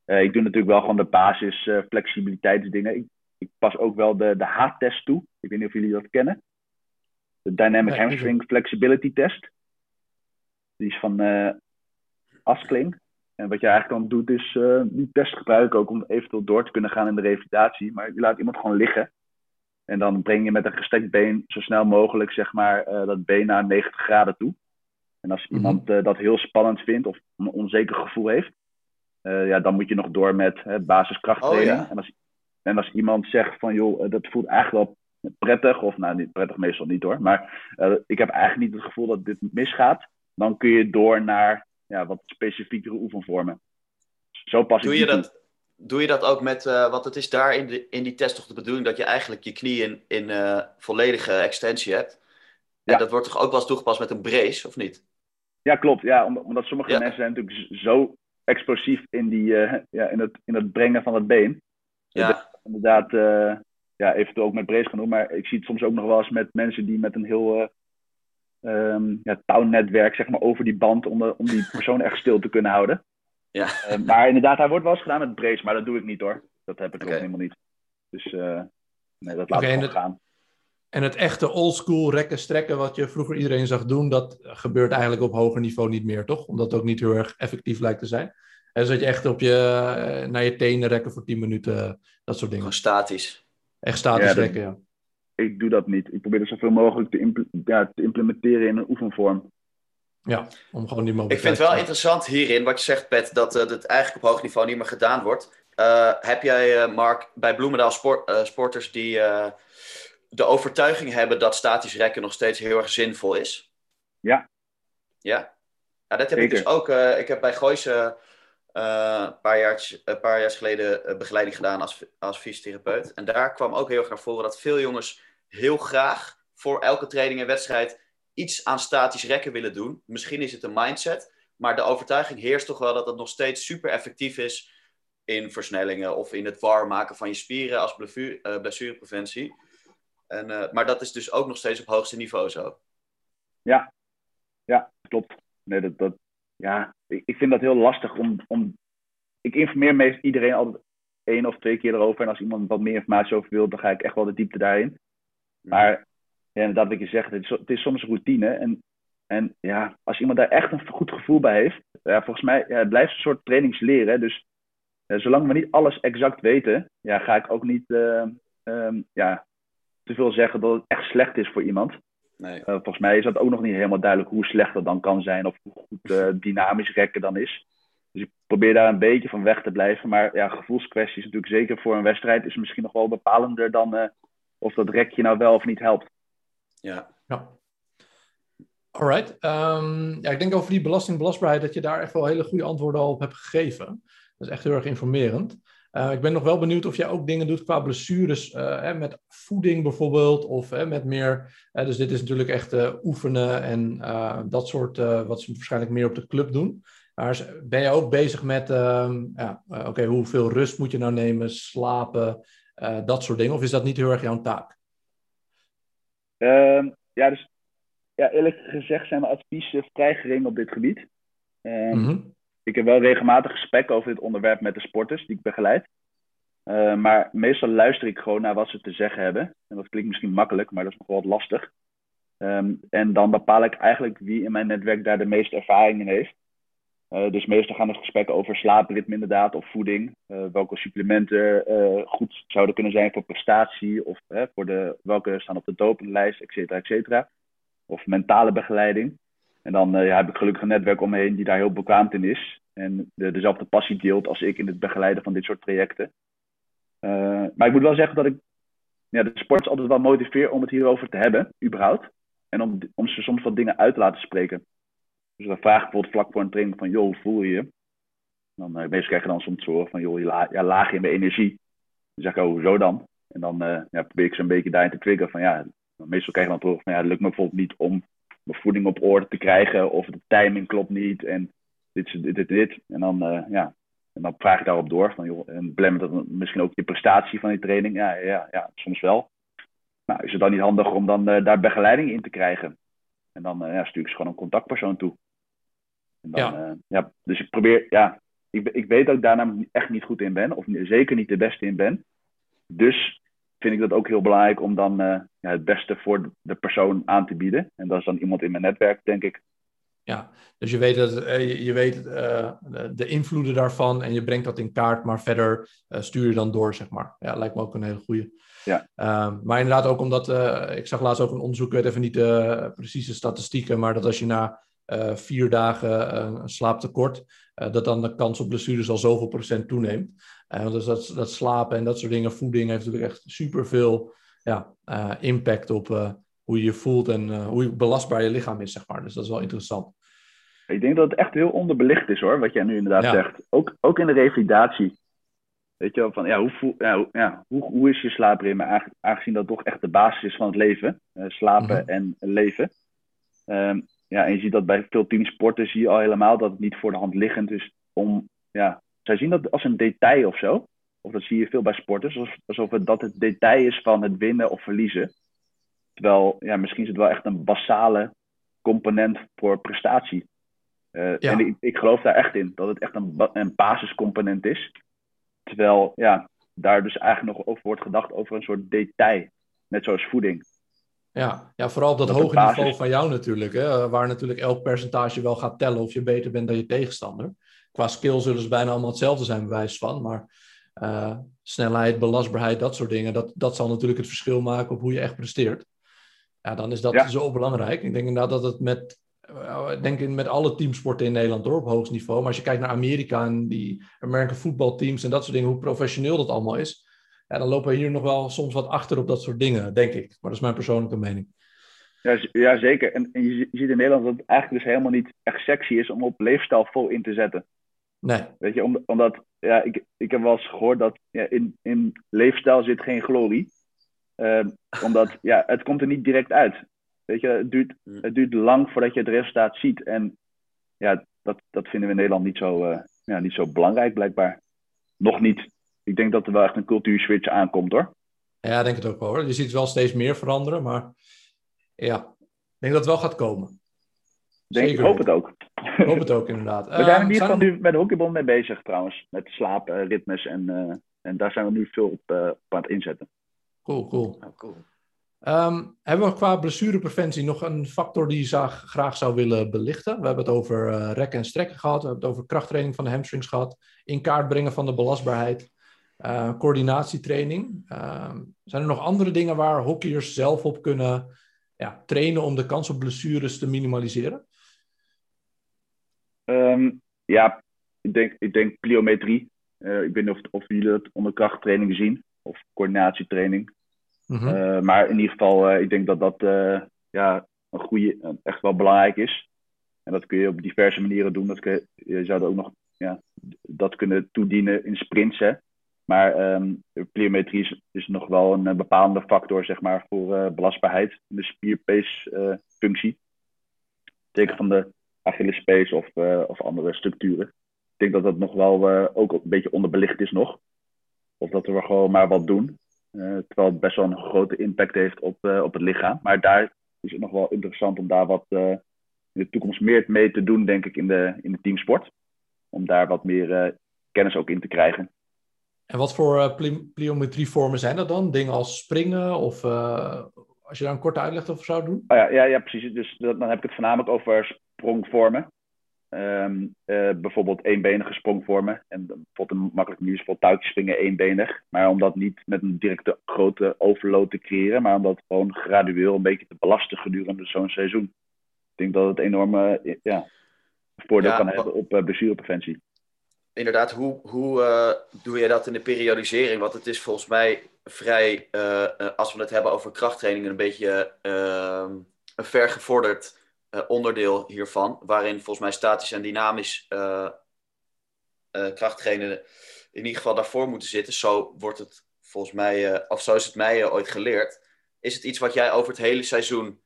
ik doe natuurlijk wel gewoon de basis flexibiliteitsdingen. Ik, ik pas ook wel de, de H-test toe. Ik weet niet of jullie dat kennen. De Dynamic Hamstring Flexibility Test. Die is van Askling. En wat je eigenlijk dan doet, is uh, die test gebruiken ook om eventueel door te kunnen gaan in de revalidatie. Maar je laat iemand gewoon liggen. En dan breng je met een gestrekt been zo snel mogelijk zeg maar, uh, dat been naar 90 graden toe. En als iemand mm -hmm. dat heel spannend vindt of een onzeker gevoel heeft, ja, dan moet je nog door met basiskrachttraining. Oh, ja. En als en als iemand zegt van joh, dat voelt eigenlijk wel prettig, of nou niet prettig meestal niet hoor, maar ik heb eigenlijk niet het gevoel dat dit misgaat, dan kun je door naar ja, wat specifiekere oefenvormen. Zo pas doe je dat, Doe je dat ook met, uh, want het is daar in, de, in die test toch de bedoeling dat je eigenlijk je knie in, in uh, volledige extensie hebt. En ja. dat wordt toch ook wel eens toegepast met een brace, of niet? Ja, klopt. Ja, omdat sommige ja. mensen zijn natuurlijk zo explosief in, die, ja, in, het, in het brengen van het been. Ja inderdaad uh, ja, eventueel ook met brace gaan doen. Maar ik zie het soms ook nog wel eens met mensen die met een heel um, ja, touwnetwerk zeg maar, over die band om, de, om die persoon echt stil te kunnen houden. Ja. Uh, maar inderdaad, hij wordt wel eens gedaan met brace, maar dat doe ik niet hoor. Dat heb ik okay. ook helemaal niet. Dus nee, dat laat okay, ik gewoon gaan. En het echte oldschool rekken, strekken, wat je vroeger iedereen zag doen, dat gebeurt eigenlijk op hoger niveau niet meer, toch? Omdat het ook niet heel erg effectief lijkt te zijn. En zodat je echt op je, naar je tenen rekken voor 10 minuten, dat soort dingen. Gewoon statisch. Echt statisch ja, rekken, ja. Ik doe dat niet. Ik probeer het zoveel mogelijk te, impl ja, te implementeren in een oefenvorm. Ja, om gewoon die mobiliteit... Ik vind het wel interessant hierin, wat je zegt, Pet, dat uh, het eigenlijk op hoog niveau niet meer gedaan wordt. Uh, heb jij, uh, Mark, bij Bloemendaal sport, sporters die de overtuiging hebben dat statisch rekken nog steeds heel erg zinvol is? Ja. Ja? Ja, dat heb Zeker. ik dus ook. ik heb bij Gooise uh, een, paar jaar, een paar jaar geleden uh, begeleiding gedaan als, als fysiotherapeut. En daar kwam ook heel erg naar voren dat veel jongens heel graag voor elke training en wedstrijd iets aan statisch rekken willen doen. Misschien is het een mindset, maar de overtuiging heerst toch wel dat het nog steeds super effectief is in versnellingen of in het warm maken van je spieren als blessure, uh, blessurepreventie. En, maar dat is dus ook nog steeds op hoogste niveau zo. Ja, ja klopt. Nee, dat, dat, ja, ik, ik vind dat heel lastig om, om. Ik informeer meestal iedereen altijd één of twee keer erover. En als iemand wat meer informatie over wil, dan ga ik echt wel de diepte daarin. Maar ja, inderdaad, wat je zegt, het is, het is soms routine. En, en ja, als iemand daar echt een goed gevoel bij heeft, ja, volgens mij ja, het blijft een soort trainingsleren. Dus ja, zolang we niet alles exact weten, ja, ga ik ook niet uh, um, ja, te veel zeggen dat het echt slecht is voor iemand. Nee. Uh, volgens mij is dat ook nog niet helemaal duidelijk hoe slecht dat dan kan zijn of hoe goed uh, dynamisch rekken dan is. Dus ik probeer daar een beetje van weg te blijven. Maar ja, gevoelskwesties natuurlijk zeker voor een wedstrijd is misschien nog wel bepalender dan uh, of dat rekje nou wel of niet helpt. Ja. ja. Alright. Um, ja, ik denk over die belastingbelastbaarheid dat je daar echt wel hele goede antwoorden al op hebt gegeven. Dat is echt heel erg informerend. Uh, ik ben nog wel benieuwd of jij ook dingen doet qua blessures, uh, hè, met voeding bijvoorbeeld, of hè, met meer. Dus dit is natuurlijk echt oefenen en dat soort, wat ze waarschijnlijk meer op de club doen. Maar ben je ook bezig met, ehm, ja, oké, hoeveel rust moet je nou nemen, slapen, dat soort dingen? Of is dat niet heel erg jouw taak? Ehm, ja, dus ja, eerlijk gezegd zijn mijn adviezen vrij gering op dit gebied. Mm -hmm ik heb wel regelmatig gesprekken over dit onderwerp met de sporters die ik begeleid. Uh, maar meestal luister ik gewoon naar wat ze te zeggen hebben. En dat klinkt misschien makkelijk, maar dat is nog wel wat lastig. Um, en dan bepaal ik eigenlijk wie in mijn netwerk daar de meeste ervaring in heeft. Uh, dus meestal gaan er gesprekken over slaapritme inderdaad, of voeding. Uh, welke supplementen goed zouden kunnen zijn voor prestatie, of voor de, welke staan op de dopinglijst, et cetera, et cetera. Of mentale begeleiding. En dan ja, heb ik gelukkig een netwerk om me heen die daar heel bekwaamd in is. En de, dezelfde passie deelt als ik in het begeleiden van dit soort trajecten. Uh, maar ik moet wel zeggen dat ik ja, de sports altijd wel motiveer om het hierover te hebben, überhaupt. En om, om ze soms wat dingen uit te laten spreken. Dus dan vraag bijvoorbeeld vlak voor een training van, joh, hoe voel je je? Dan, uh, meestal krijg je dan soms horen van, joh, je la ja, laag in mijn energie. Dan zeg ik, oh, hoezo dan? En dan ja, probeer ik ze een beetje daarin te triggeren van, ja, meestal krijg je dan terug van, ja, het lukt me bijvoorbeeld niet om mijn voeding op orde te krijgen. Of de timing klopt niet en dit, dit, dit, dit. En dan, uh, ja, en dan vraag ik daarop door van, joh, en belemmert dat misschien ook je prestatie van die training? Ja, ja, ja soms wel. Nou, is het dan niet handig om dan uh, daar begeleiding in te krijgen? En dan uh, ja, stuur ik ze gewoon een contactpersoon toe. En dan, ja. Ja. Dus ik probeer, ja, ik, ik weet dat ik daar namelijk echt niet goed in ben, of zeker niet de beste in ben. Dus vind ik dat ook heel belangrijk om dan ja, het beste voor de persoon aan te bieden. En dat is dan iemand in mijn netwerk, denk ik. Ja, dus je weet, dat, je, je weet uh, de invloeden daarvan en je brengt dat in kaart, maar verder uh, stuur je dan door, zeg maar. Ja, lijkt me ook een hele goede. Ja. Uh, maar inderdaad ook omdat, ik zag laatst ook een onderzoek, ik weet even niet de precieze statistieken, maar dat als je na vier dagen een slaaptekort, dat dan de kans op blessures al zoveel procent toeneemt. Dus dat, dat slapen en dat soort dingen, voeding heeft natuurlijk echt superveel ja, impact op hoe je je voelt en hoe belastbaar je lichaam is, zeg maar. Dus dat is wel interessant. Ik denk dat het echt heel onderbelicht is hoor, wat jij nu inderdaad ja. zegt. Ook, ook in de revalidatie. Weet je wel, van ja, hoe, voel, ja, ja, hoe, hoe is je slaapritme? Aangezien dat toch echt de basis is van het leven. Uh, slapen mm -hmm. en leven. Um, ja, en je ziet dat bij veel teamsporten zie je al helemaal dat het niet voor de hand liggend is om, ja, zij zien dat als een detail of zo. Of dat zie je veel bij sporters, alsof, alsof het dat het detail is van het winnen of verliezen. Terwijl, ja, misschien is het wel echt een basale component voor prestatie. Uh, ja. En ik, ik, geloof daar echt in, dat het echt een, een basiscomponent is. Terwijl ja, daar dus eigenlijk nog over wordt gedacht over een soort detail. Net zoals voeding. Ja, ja vooral op dat, dat hoge niveau van jou natuurlijk. Hè, waar natuurlijk elk percentage wel gaat tellen of je beter bent dan je tegenstander. Qua skill zullen ze bijna allemaal hetzelfde zijn, bewijs van. Maar uh, snelheid, belastbaarheid, dat soort dingen, dat, dat zal natuurlijk het verschil maken op hoe je echt presteert. Ja, dan is dat ja. zo belangrijk. Ik denk inderdaad dat het met ik denk met alle teamsporten in Nederland door op hoogst niveau. Maar als je kijkt naar Amerika en die American voetbalteams en dat soort dingen, hoe professioneel dat allemaal is. Ja, dan lopen we hier nog wel soms wat achter op dat soort dingen, denk ik. Maar dat is mijn persoonlijke mening. Ja, ja zeker. En, en je, je, ziet in Nederland dat het eigenlijk dus helemaal niet echt sexy is om op leefstijl vol in te zetten. Nee. Weet je, om, omdat, ja, ik, ik heb wel eens gehoord dat ja, in, in leefstijl zit geen glorie. Uh, omdat, ja, het komt er niet direct uit. Weet je, het duurt, het duurt lang voordat je het resultaat ziet. En ja, dat, dat vinden we in Nederland niet zo, uh, ja, niet zo belangrijk, blijkbaar. Nog niet. Ik denk dat er wel echt een cultuurswitch aankomt, hoor. Ja, ik denk het ook wel, hoor. Je ziet het wel steeds meer veranderen, maar ja, ik denk dat het wel gaat komen. Denk, ik hoop het ook. Ik hoop het ook, inderdaad. We zijn er in ieder geval nu bij de hockeybond mee bezig, trouwens. Met slaapritmes en, uh, en daar zijn we nu veel op, uh, op aan het inzetten. Cool, cool. Oh, cool. Um, hebben we qua blessurepreventie nog een factor die je zag, graag zou willen belichten? We hebben het over uh, rekken en strekken gehad. We hebben het over krachttraining van de hamstrings gehad. In kaart brengen van de belastbaarheid. Uh, coördinatietraining. Uh, zijn er nog andere dingen waar hockeyers zelf op kunnen ja, trainen om de kans op blessures te minimaliseren? Um, ja, ik denk, ik denk pliometrie. Uh, ik weet niet of, of jullie dat onder krachttraining zien. Of coördinatietraining. Mhm. Uh, maar in ieder geval, uh, ik denk dat dat ja, een goede, echt wel belangrijk is. En dat kun je op diverse manieren doen. Dat kun je, je zou ook nog ja, dat kunnen toedienen in sprints. Hè. Maar um, pliometrie is, is, nog wel een bepalende factor zeg maar, voor belastbaarheid in de spierpace functie. Teken van de Achillespees of, of andere structuren. Ik denk dat dat nog wel ook een beetje onderbelicht is nog. Of dat we gewoon maar wat doen. Uh, terwijl het best wel een grote impact heeft op, op het lichaam. Maar daar is het nog wel interessant om daar wat in de toekomst meer mee te doen, denk ik, in de, in de teamsport. Om daar wat meer kennis ook in te krijgen. En wat voor pliometrievormen zijn dat dan? Dingen als springen of als je daar een korte uitleg over zou doen? Oh ja, ja, ja, precies. Dus dat, dan heb ik het voornamelijk over sprongvormen. Um, uh, bijvoorbeeld eenbenige sprongvormen. En bijvoorbeeld een makkelijk nieuws voor touwtjespringen eenbenig. Maar om dat niet met een directe grote overload te creëren, maar om dat gewoon gradueel een beetje te belasten gedurende zo'n seizoen. Ik denk dat het enorme ja, voordeel ja, kan hebben op uh, blessurepreventie. Inderdaad, hoe, hoe doe je dat in de periodisering? Want het is volgens mij vrij, als we het hebben over krachttraining, een beetje ehm, een vergevorderd onderdeel hiervan, waarin volgens mij statisch en dynamisch uh, uh, krachttrainer in ieder geval daarvoor moeten zitten. Zo wordt het volgens mij, of zo is het mij ooit geleerd. Is het iets wat jij over het hele seizoen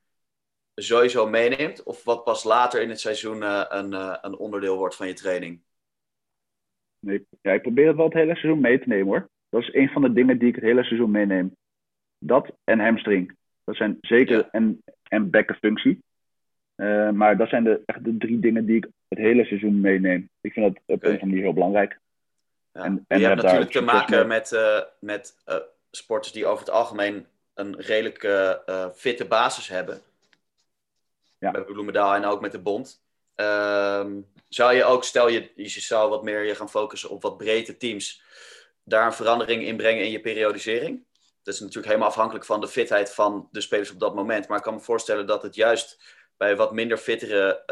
sowieso meeneemt? Of wat pas later in het seizoen een, een onderdeel wordt van je training? Nee, ja, ik probeer het wel het hele seizoen mee te nemen hoor. Dat is een van de dingen die ik het hele seizoen meeneem. Dat en hamstring. Dat zijn zeker en, en bekkenfunctie. Uh, maar dat zijn de, echt de drie dingen die ik het hele seizoen meeneem. Ik vind dat op okay. een of andere manier heel belangrijk. Ja. En, en, je hebt natuurlijk te maken met, uh, met uh, sporters die over het algemeen een redelijk fitte basis hebben. Ja. Met Bloemendaal en ook met de bond. Ehm, zou je ook, stel je, je zou wat meer je gaan focussen op wat brede teams, daar een verandering in brengen in je periodisering? Dat is natuurlijk helemaal afhankelijk van de fitheid van de spelers op dat moment. Maar ik kan me voorstellen dat het juist bij wat minder fittere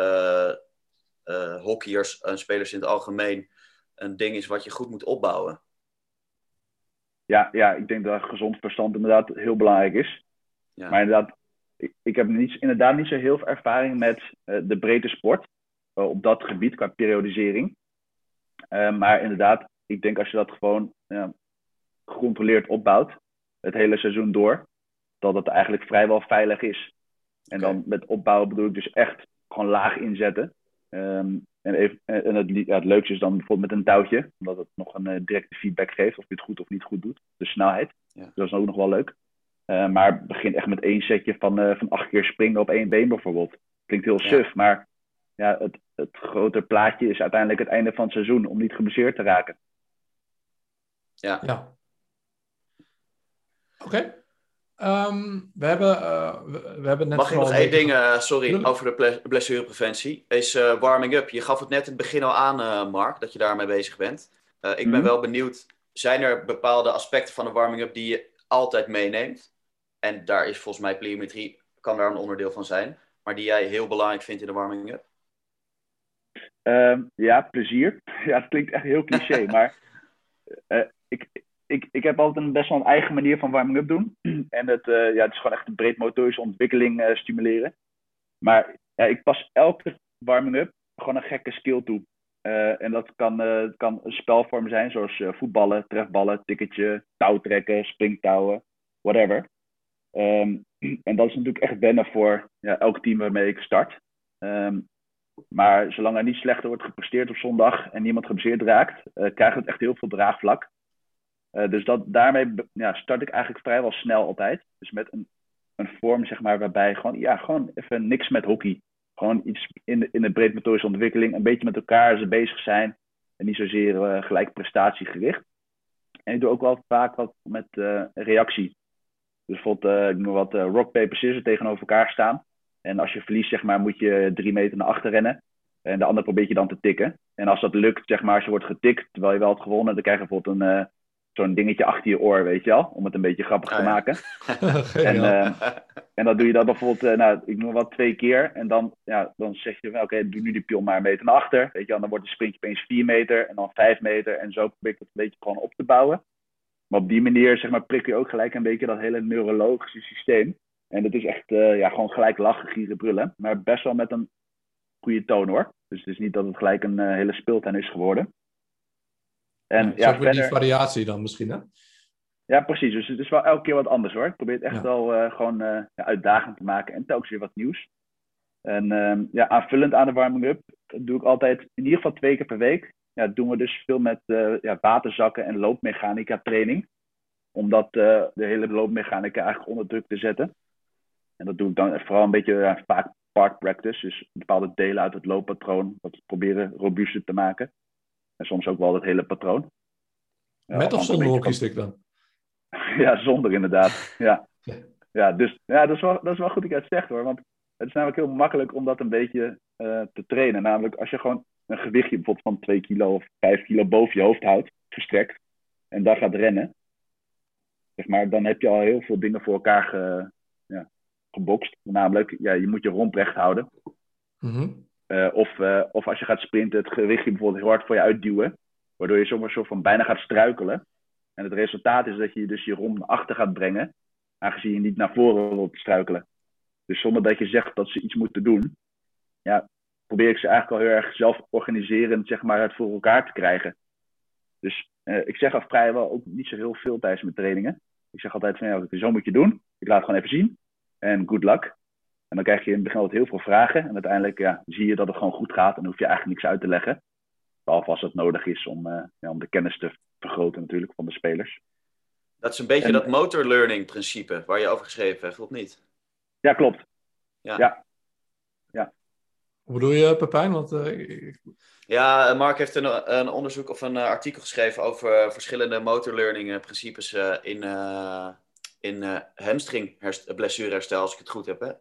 uh, hockeyers en spelers in het algemeen een ding is wat je goed moet opbouwen. Ja, ja ik denk dat gezond verstand inderdaad heel belangrijk is. Ja. Maar inderdaad, ik, ik heb niet, inderdaad niet zo heel veel ervaring met uh, de breedte sport. op dat gebied qua periodisering. maar inderdaad, ik denk als je dat gewoon gecontroleerd opbouwt, het hele seizoen door, dat het eigenlijk vrijwel veilig is. En dan met opbouwen bedoel ik dus echt gewoon laag inzetten. Um, en, even, en het, ja, het leukste is dan bijvoorbeeld met een touwtje, omdat het nog een uh, directe feedback geeft of je het goed of niet goed doet. De snelheid. Ja. Dus dat is ook nog wel leuk. Uh, maar begin echt met één setje van, uh, van acht keer springen op één been bijvoorbeeld. Klinkt heel suf, ja. maar ja, het, het grote plaatje is uiteindelijk het einde van het seizoen om niet geblesseerd te raken. Ja. ja. Oké. Um, we, hebben, uh, we, we, hebben net. Mag ik nog één ding, uh, sorry, over de blessurepreventie? Is uh, warming up. Je gaf het net in het begin al aan, Mark, dat je daarmee bezig bent. ik mm -hmm. ben wel benieuwd, zijn er bepaalde aspecten van de warming up die je altijd meeneemt? En daar is volgens mij pliometrie, kan daar een onderdeel van zijn, maar die jij heel belangrijk vindt in de warming up? Um, ja, plezier. Ja, het klinkt echt heel cliché, maar ik, ik, ik heb altijd een best wel een eigen manier van warming-up doen. En het, uh, ja, het is gewoon echt een breed motorische ontwikkeling uh, stimuleren. Maar ja, ik pas elke warming-up gewoon een gekke skill toe. Uh, en dat kan, kan een spelvorm zijn, zoals voetballen, trefballen, tikketje, touwtrekken, springtouwen, whatever. Um, en dat is natuurlijk echt wennen voor ja, elk team waarmee ik start. Um, maar zolang er niet slechter wordt gepresteerd op zondag en niemand geblesseerd raakt, krijgt het echt heel veel draagvlak. Uh, dus dat, daarmee ja, start ik eigenlijk vrijwel snel altijd. Dus met een, een vorm, zeg maar, waarbij gewoon, ja, gewoon even niks met hockey. Gewoon iets in de, in de breedmotorische ontwikkeling, een beetje met elkaar ze bezig zijn. En niet zozeer uh, gelijk prestatiegericht. En ik doe ook wel vaak wat met uh, reactie. Dus bijvoorbeeld, ik noem wat rock, paper, scissors tegenover elkaar staan. En als je verliest, zeg maar, moet je drie meter naar achter rennen. En de ander probeert je dan te tikken. En als dat lukt, zeg maar, als je wordt getikt terwijl je wel hebt gewonnen, dan krijg je bijvoorbeeld een zo'n dingetje achter je oor, weet je wel, om het een beetje grappig Ah, te maken. en, uh, en dan doe je dat bijvoorbeeld, uh, nou, ik noem wat twee keer. En dan, ja, dan zeg je, oké, okay, doe nu die pion maar een meter naar achter. Weet je wel, dan wordt het sprintje opeens vier meter en dan vijf meter. En zo probeer ik het een beetje gewoon op te bouwen. Maar op die manier, zeg maar, prik je ook gelijk een beetje dat hele neurologische systeem. En dat is echt, uh, ja, gewoon gelijk lachen, gieren, brullen. Maar best wel met een goede toon, hoor. Dus het is niet dat het gelijk een hele speeltuin is geworden. En, ja, ja verder... die variatie dan misschien, hè? Ja, precies. Dus het is wel elke keer wat anders hoor. Ik probeer het echt ja. wel uh, gewoon uh, ja, uitdagend te maken en telkens weer wat nieuws. En uh, ja, aanvullend aan de warming-up doe ik altijd in ieder geval twee keer per week. Ja, doen we dus veel met uh, ja, waterzakken en loopmechanica training. Om dat, de hele loopmechanica eigenlijk onder druk te zetten. En dat doe ik dan vooral een beetje vaak park practice. Dus bepaalde delen uit het looppatroon. Dat we proberen robuuster te maken. En soms ook wel het hele patroon. Met of zonder hockeystick dan? ja, zonder inderdaad. Ja. ja, dus ja, dat, is wel, dat is wel goed dat je het zegt hoor. Want het is namelijk heel makkelijk om dat een beetje uh, te trainen. Namelijk als je gewoon een gewichtje bijvoorbeeld van 2 kilo of 5 kilo boven je hoofd houdt, verstrekt, en daar gaat rennen. Zeg maar, dan heb je al heel veel dingen voor elkaar ge, ja, gebokst. Namelijk, ja, je moet je romp recht houden. Mm -hmm. Uh, of, uh, of als je gaat sprinten, het gewichtje bijvoorbeeld heel hard voor je uitduwen. Waardoor je zomaar soort van bijna gaat struikelen. En het resultaat is dat je dus je rom naar achter gaat brengen. Aangezien je niet naar voren wilt struikelen. Dus zonder dat je zegt dat ze iets moeten doen. Ja, probeer ik ze eigenlijk al heel erg zelf organiserend zeg maar, het voor elkaar te krijgen. Dus ik zeg al vrijwel ook niet zo heel veel tijdens mijn trainingen. Ik zeg altijd van ja, zo moet je doen. Ik laat het gewoon even zien. En good luck. En dan krijg je in het begin altijd heel veel vragen. En uiteindelijk ja, zie je dat het gewoon goed gaat. En dan hoef je eigenlijk niks uit te leggen. Behalve als het nodig is om, ja, om de kennis te vergroten natuurlijk van de spelers. Dat is een beetje dat motor learning principe waar je over geschreven hebt, of niet? Ja, klopt. Ja. ja. ja. Hoe bedoel je, Pepijn? Want, uh, Ja, Mark heeft een, een, onderzoek of een artikel geschreven over verschillende motor learning principes uh, in, uh, in hamstring blessureherstel, als ik het goed heb. Hè?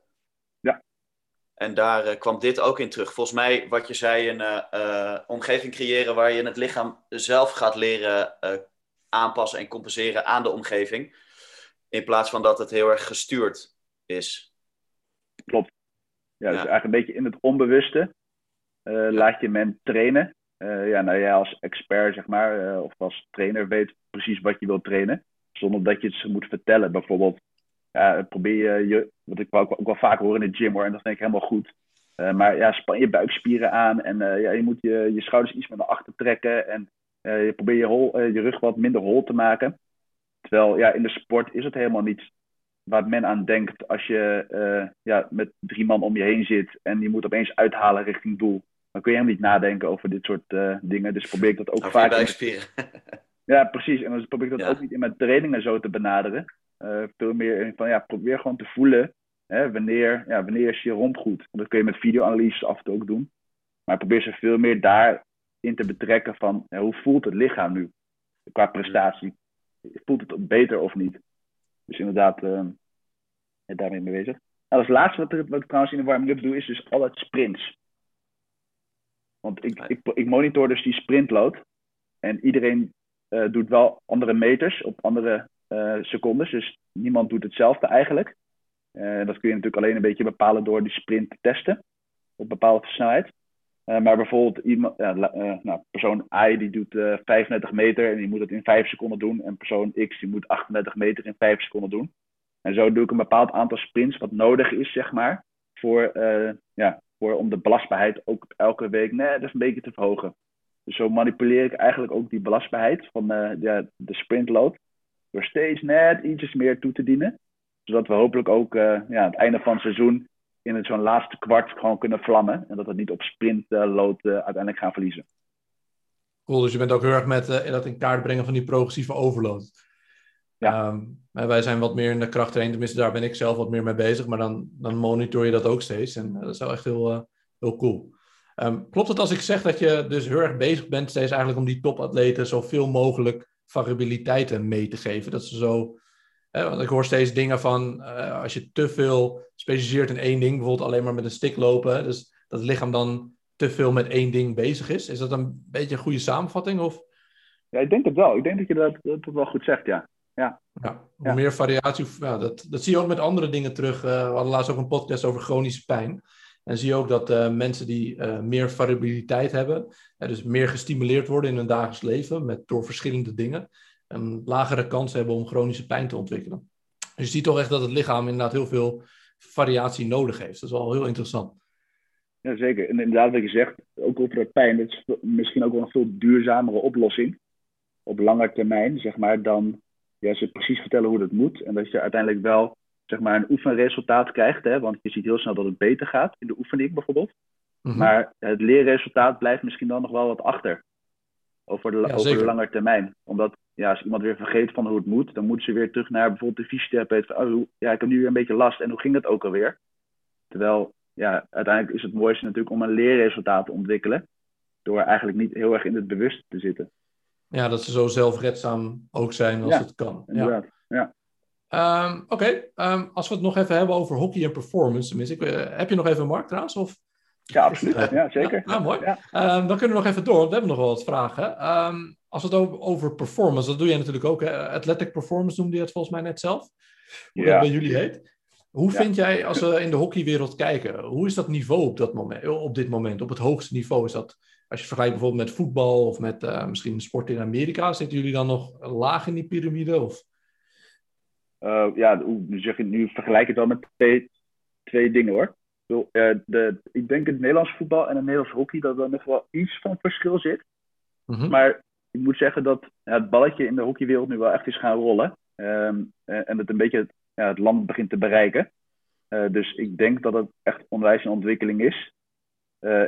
En daar kwam dit ook in terug. Volgens mij, wat je zei, een omgeving creëren waar je het lichaam zelf gaat leren aanpassen en compenseren aan de omgeving. In plaats van dat het heel erg gestuurd is. Klopt. Ja, dus eigenlijk een beetje in het onbewuste laat je men trainen. Ja, nou jij als expert, zeg maar, of als trainer weet precies wat je wilt trainen. Zonder dat je het ze moet vertellen. Bijvoorbeeld, ja, probeer je, je wat ik ook, ook wel vaak hoor in de gym hoor, en dat vind ik helemaal goed. maar ja, span je buikspieren aan en ja, je moet je, je schouders iets meer naar achter trekken. En uh, je probeert je, hol, je rug wat minder hol te maken. Terwijl ja, in de sport is het helemaal niet waar men aan denkt als je uh, ja, met drie man om je heen zit en je moet opeens uithalen richting doel. Dan kun je helemaal niet nadenken over dit soort dingen. Dus probeer ik dat ook vaak. Buikspieren. ja, en dan probeer ik dat ook niet in mijn trainingen zo te benaderen. Veel meer van ja, probeer gewoon te voelen hè, wanneer, ja, wanneer is je romp goed. Dat kun je met videoanalyses af en toe ook doen. Maar probeer ze veel meer daar in te betrekken van hoe voelt het lichaam nu qua prestatie? Voelt het beter of niet? Dus inderdaad, uh, daarmee mee bezig. Nou, als laatste wat, ik, wat ik trouwens in de warming-up doe, is dus altijd sprints. Want ik, ik, ik monitor dus die sprintload. En iedereen uh, doet wel andere meters op andere secondes. Dus niemand doet hetzelfde eigenlijk. Uh, dat kun je natuurlijk alleen een beetje bepalen door die sprint te testen. Op bepaalde snelheid. Uh, maar bijvoorbeeld iemand, uh, nou, persoon I die doet uh, 35 meter en die moet het in 5 seconden doen. En persoon X die moet 38 meter in 5 seconden doen. En zo doe ik een bepaald aantal sprints wat nodig is, zeg maar, voor, ja, voor om de belastbaarheid ook elke week net een beetje te verhogen. Dus zo manipuleer ik eigenlijk ook die belastbaarheid van de, de sprintload. Door steeds net ietsjes meer toe te dienen. Zodat we hopelijk ook ja, aan het einde van het seizoen in zo'n laatste kwart gewoon kunnen vlammen. En dat we niet op sprintlood uh, uiteindelijk gaan verliezen. Cool, dus je bent ook heel erg met uh, dat in kaart brengen van die progressieve overload. Ja. Um, wij zijn wat meer in de krachttraining, tenminste daar ben ik zelf wat meer mee bezig. Maar dan, dan monitor je dat ook steeds. En dat is wel echt heel, heel cool. Um, klopt het als ik zeg dat je dus heel erg bezig bent steeds eigenlijk om die topatleten zoveel mogelijk variabiliteiten mee te geven? Dat ze zo want ik hoor steeds dingen van uh, als je te veel specialiseert in één ding, bijvoorbeeld alleen maar met een stick lopen, dus dat het lichaam dan te veel met één ding bezig is. Is dat een beetje een goede samenvatting? Of? Ja, ik denk het wel. Ik denk dat je dat, dat wel goed zegt, ja. Ja. ja hoe ja. meer variatie, ja, dat, dat zie je ook met andere dingen terug. Uh, we hadden laatst ook een podcast over chronische pijn. En zie je ook dat uh, mensen die uh, meer variabiliteit hebben, dus meer gestimuleerd worden in hun dagelijks leven met, door verschillende dingen, een lagere kans hebben om chronische pijn te ontwikkelen. Dus je ziet toch echt dat het lichaam inderdaad heel veel variatie nodig heeft. Dat is wel heel interessant. Ja, zeker. En inderdaad, wat je zegt, ook over pijn, dat is misschien ook wel een veel duurzamere oplossing. Op lange termijn, zeg maar, dan ja, ze precies vertellen hoe dat moet. En dat je uiteindelijk wel zeg maar, een oefenresultaat krijgt. Hè? Want je ziet heel snel dat het beter gaat in de oefening bijvoorbeeld. Mm -hmm. Maar het leerresultaat blijft misschien dan nog wel wat achter. Over de, ja, over de lange termijn. Omdat ja, als iemand weer vergeet van hoe het moet, dan moeten ze weer terug naar bijvoorbeeld de fysiotherapeut. Van, oh, ja, ik heb nu weer een beetje last en hoe ging dat ook alweer? Terwijl, ja, uiteindelijk is het mooiste natuurlijk om een leerresultaat te ontwikkelen. Door eigenlijk niet heel erg in het bewust te zitten. Ja, dat ze zo zelfredzaam ook zijn als ja, het kan. Inderdaad, ja. ja. Um, Oké, okay. um, als we het nog even hebben over hockey en performance. Tenminste, ik, uh, heb je nog even Mark trouwens? Of? Ja, absoluut. Ja, zeker. Ah, mooi. Ja. Um, dan kunnen we nog even door, want we hebben nog wel wat vragen. Als we het over, over performance, dat doe je natuurlijk ook. Hè? Athletic performance noemde je het volgens mij net zelf. Hoe ja. dat bij jullie heet. Hoe vind jij, als we in de hockeywereld kijken, hoe is dat niveau op, dat moment, op dit moment? Op het hoogste niveau is dat, als je vergelijkt bijvoorbeeld met voetbal of met uh, misschien sport in Amerika, zitten jullie dan nog laag in die piramide? Of? Uh, ja, nu, zeg je, nu vergelijk het dan met twee, twee dingen hoor. Uh, de, ik denk het Nederlands voetbal en het Nederlands hockey dat er nog wel iets van verschil zit. Mm -hmm. Maar ik moet zeggen dat het balletje in de hockeywereld nu wel echt is gaan rollen. Ehm, en het een beetje het, ja, het land begint te bereiken. dus ik denk dat het echt onwijs een ontwikkeling is.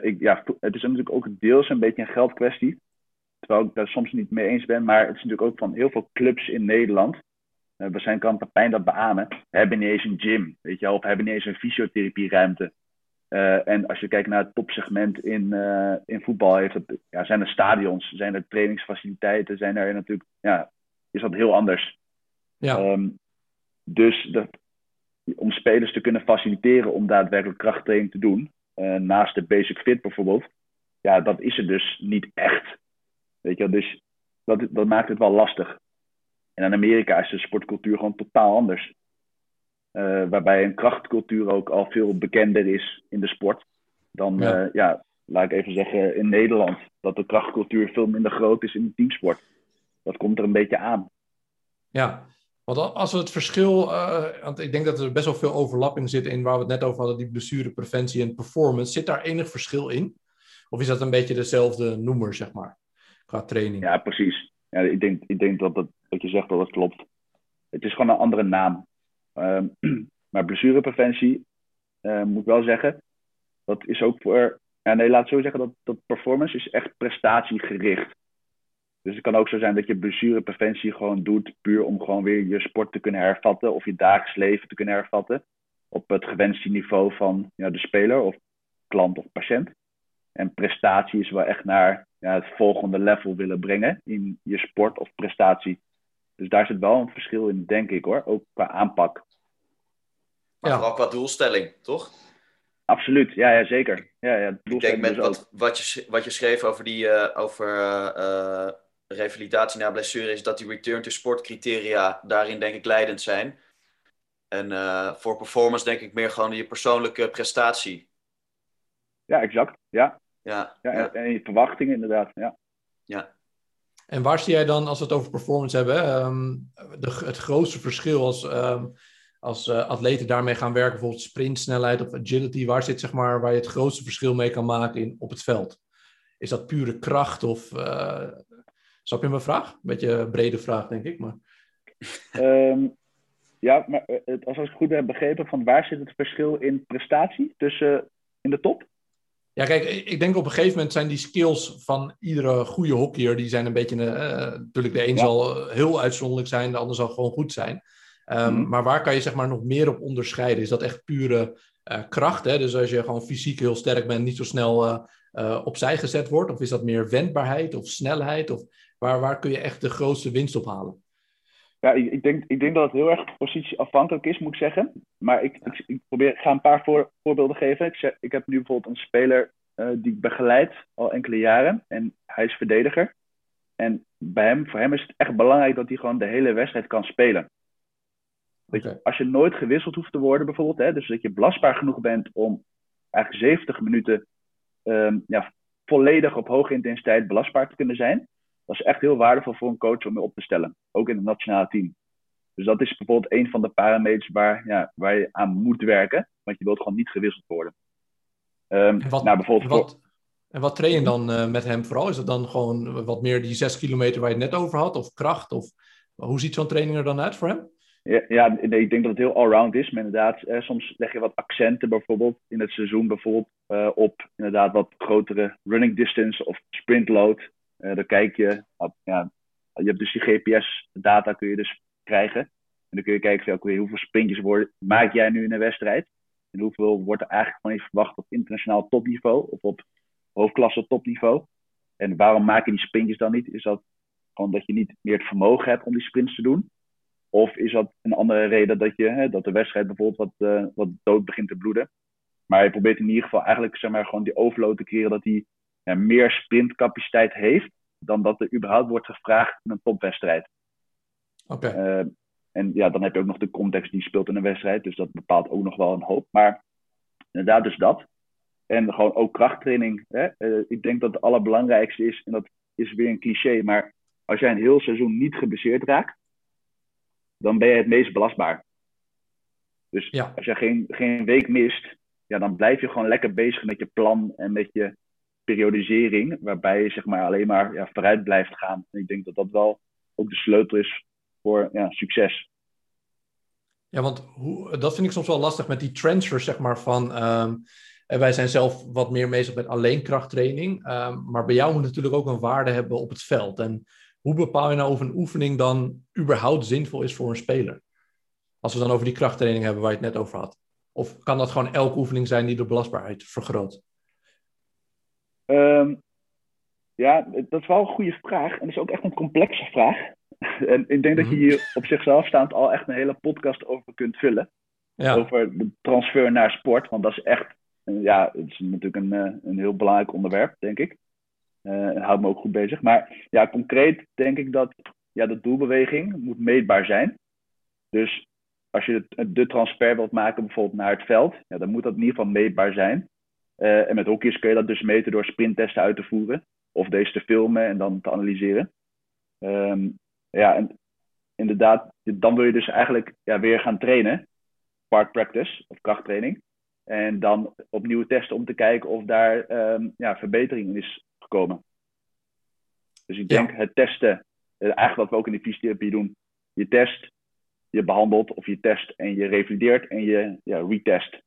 ik, ja, het is natuurlijk ook deels een beetje een geldkwestie. Terwijl ik daar soms niet mee eens ben. Maar het is natuurlijk ook van heel veel clubs in Nederland. Uh, waarschijnlijk kan Pepijn dat beamen. Hebben niet eens een gym, weet je wel. Of hebben niet eens een fysiotherapieruimte. Uh, en als je kijkt naar het topsegment in, uh, in voetbal, heeft het, ja, zijn er stadions, zijn er trainingsfaciliteiten, zijn er natuurlijk, ja, is dat heel anders. Ja. Um, dus dat, om spelers te kunnen faciliteren om daadwerkelijk krachttraining te doen, uh, naast de basic fit bijvoorbeeld, ja, dat is er dus niet echt. Weet je, dus dat, dat maakt het wel lastig. En in Amerika is de sportcultuur gewoon totaal anders. Uh, waarbij een krachtcultuur ook al veel bekender is in de sport. Dan, ja. Uh, ja. laat ik even zeggen, in Nederland. Dat de krachtcultuur veel minder groot is in de teamsport. Dat komt er een beetje aan. Ja, want als we het verschil, uh, want ik denk dat er best wel veel overlapping zit in waar we het net over hadden, die blessurepreventie en performance. Zit daar enig verschil in? Of is dat een beetje dezelfde noemer, zeg maar? qua training. Ja, precies. Ja, ik, denk, ik denk dat dat, wat je zegt dat dat klopt. Het is gewoon een andere naam. Um, maar blessurepreventie, uh, moet ik wel zeggen, dat is ook voor. Ja, nee, laat het zo zeggen dat, dat performance is echt prestatiegericht. Dus het kan ook zo zijn dat je blessurepreventie gewoon doet puur om gewoon weer je sport te kunnen hervatten of je dagelijks leven te kunnen hervatten op het gewenste niveau van ja, de speler of klant of patiënt. En prestatie is wel echt naar ja, het volgende level willen brengen in je sport of prestatie. Dus daar zit wel een verschil in, denk ik hoor, ook qua aanpak. Maar ja. vooral qua doelstelling, toch? Absoluut, ja, ja zeker. Ja, ja, ik denk met wat, wat, je, wat je schreef over, die, uh, over uh, revalidatie na blessure, is dat die return to sport criteria daarin denk ik leidend zijn. En uh, voor performance denk ik meer gewoon je persoonlijke prestatie. Ja, exact. Ja, ja, ja, En je verwachtingen inderdaad. Ja. ja. En waar zie jij dan, als we het over performance hebben, um, de, het grootste verschil als, um, als uh, atleten daarmee gaan werken, bijvoorbeeld sprintsnelheid of agility, waar zit zeg maar, waar je het grootste verschil mee kan maken in, op het veld? Is dat pure kracht of... Uh, snap je mijn vraag? Een beetje een brede vraag, denk ik. Maar... Um, ja, maar eh, als ik het goed heb begrepen, van waar zit het verschil in prestatie tussen in de top? Ja, kijk, ik denk op een gegeven moment zijn die skills van iedere goede hockeyer, die zijn een beetje, uh, natuurlijk de een zal heel uitzonderlijk zijn, de ander zal gewoon goed zijn. Um, mm. Maar waar kan je zeg maar nog meer op onderscheiden? Is dat echt pure uh, kracht? Hè? Dus als je gewoon fysiek heel sterk bent, niet zo snel uh, opzij gezet wordt? Of is dat meer wendbaarheid of snelheid? Of waar, waar kun je echt de grootste winst op halen? Ja, ik, ik, denk, ik denk dat het heel erg positieafhankelijk is, moet ik zeggen. Maar ik, ik, ik probeer, ik ga een paar voor, voorbeelden geven. Ik, zeg, ik heb nu bijvoorbeeld een speler uh, die ik begeleid al enkele jaren. En hij is verdediger. En bij hem, voor hem is het echt belangrijk dat hij gewoon de hele wedstrijd kan spelen. Je, als je nooit gewisseld hoeft te worden, bijvoorbeeld, hè, dus dat je belastbaar genoeg bent om eigenlijk 70 minuten um, ja, volledig op hoge intensiteit belastbaar te kunnen zijn, dat is echt heel waardevol voor een coach om je op te stellen. Ook in het nationale team. Dus dat is bijvoorbeeld een van de parameters waar, ja, waar je aan moet werken. Want je wilt gewoon niet gewisseld worden. Um, en, wat, nou, bijvoorbeeld en, wat, en wat train je dan uh, met hem vooral? Is het dan gewoon wat meer die zes kilometer waar je het net over had? Of kracht? Of hoe ziet zo'n training er dan uit voor hem? Ja, ja nee, ik denk dat het heel allround is. Maar inderdaad, eh, soms leg je wat accenten bijvoorbeeld in het seizoen bijvoorbeeld uh, op inderdaad wat grotere running distance of sprint load. Uh, dan kijk je, ja, je hebt dus die GPS-data kun je dus krijgen. En dan kun je kijken van, hoeveel sprintjes worden, maak jij nu in een wedstrijd. En hoeveel wordt er eigenlijk van je verwacht op internationaal topniveau of op hoofdklasse topniveau. En waarom maak je die sprintjes dan niet? Is dat gewoon dat je niet meer het vermogen hebt om die sprints te doen? Of is dat een andere reden dat, je, hè, dat de wedstrijd bijvoorbeeld wat, uh, wat dood begint te bloeden? Maar je probeert in ieder geval eigenlijk zeg maar, gewoon die overload te keren dat hij ja, meer sprintcapaciteit heeft dan dat er überhaupt wordt gevraagd in een topwedstrijd. Oké. Okay. Uh, en ja, dan heb je ook nog de context die speelt in een wedstrijd. Dus dat bepaalt ook nog wel een hoop. Maar inderdaad, dus dat. En gewoon ook krachttraining. Hè? Uh, ik denk dat het allerbelangrijkste is, en dat is weer een cliché, maar als jij een heel seizoen niet geblesseerd raakt, dan ben je het meest belastbaar. Dus ja. als je geen, geen week mist, ja, dan blijf je gewoon lekker bezig met je plan en met je, periodisering, waarbij je zeg maar alleen maar ja, vooruit blijft gaan. En ik denk dat dat wel ook de sleutel is voor ja, succes. Ja, want hoe, dat vind ik soms wel lastig met die transfers, zeg maar, van... Um, wij zijn zelf wat meer bezig met alleen krachttraining. Um, maar bij jou moet natuurlijk ook een waarde hebben op het veld. En hoe bepaal je nou of een oefening dan überhaupt zinvol is voor een speler? Als we dan over die krachttraining hebben waar je het net over had. Of kan dat gewoon elke oefening zijn die de belastbaarheid vergroot? Um, ja, dat is wel een goede vraag. En dat is ook echt een complexe vraag. en ik denk dat je mhm. hier op zichzelf staand al echt een hele podcast over kunt vullen. Ja. Over de transfer naar sport. Want dat is echt, ja, het is natuurlijk een, eh, een heel belangrijk onderwerp, denk ik. Uh, en houdt me ook goed bezig. Maar ja, concreet denk ik dat ja, de doelbeweging moet meetbaar zijn. Dus als je de, de transfer wilt maken bijvoorbeeld naar het veld, ja, dan moet dat in ieder geval meetbaar zijn. Uh, en met hockey's kun je dat dus meten door sprinttesten uit te voeren. Of deze te filmen en dan te analyseren. Um, ja, en inderdaad, dan wil je dus eigenlijk ja, weer gaan trainen. Part practice of krachttraining. En dan opnieuw testen om te kijken of daar um, ja, verbetering in is gekomen. Dus ik denk het testen, eh, eigenlijk wat we ook in de fysiotherapie doen. Je test, je behandelt of je test en je revalideert en je ja, retest.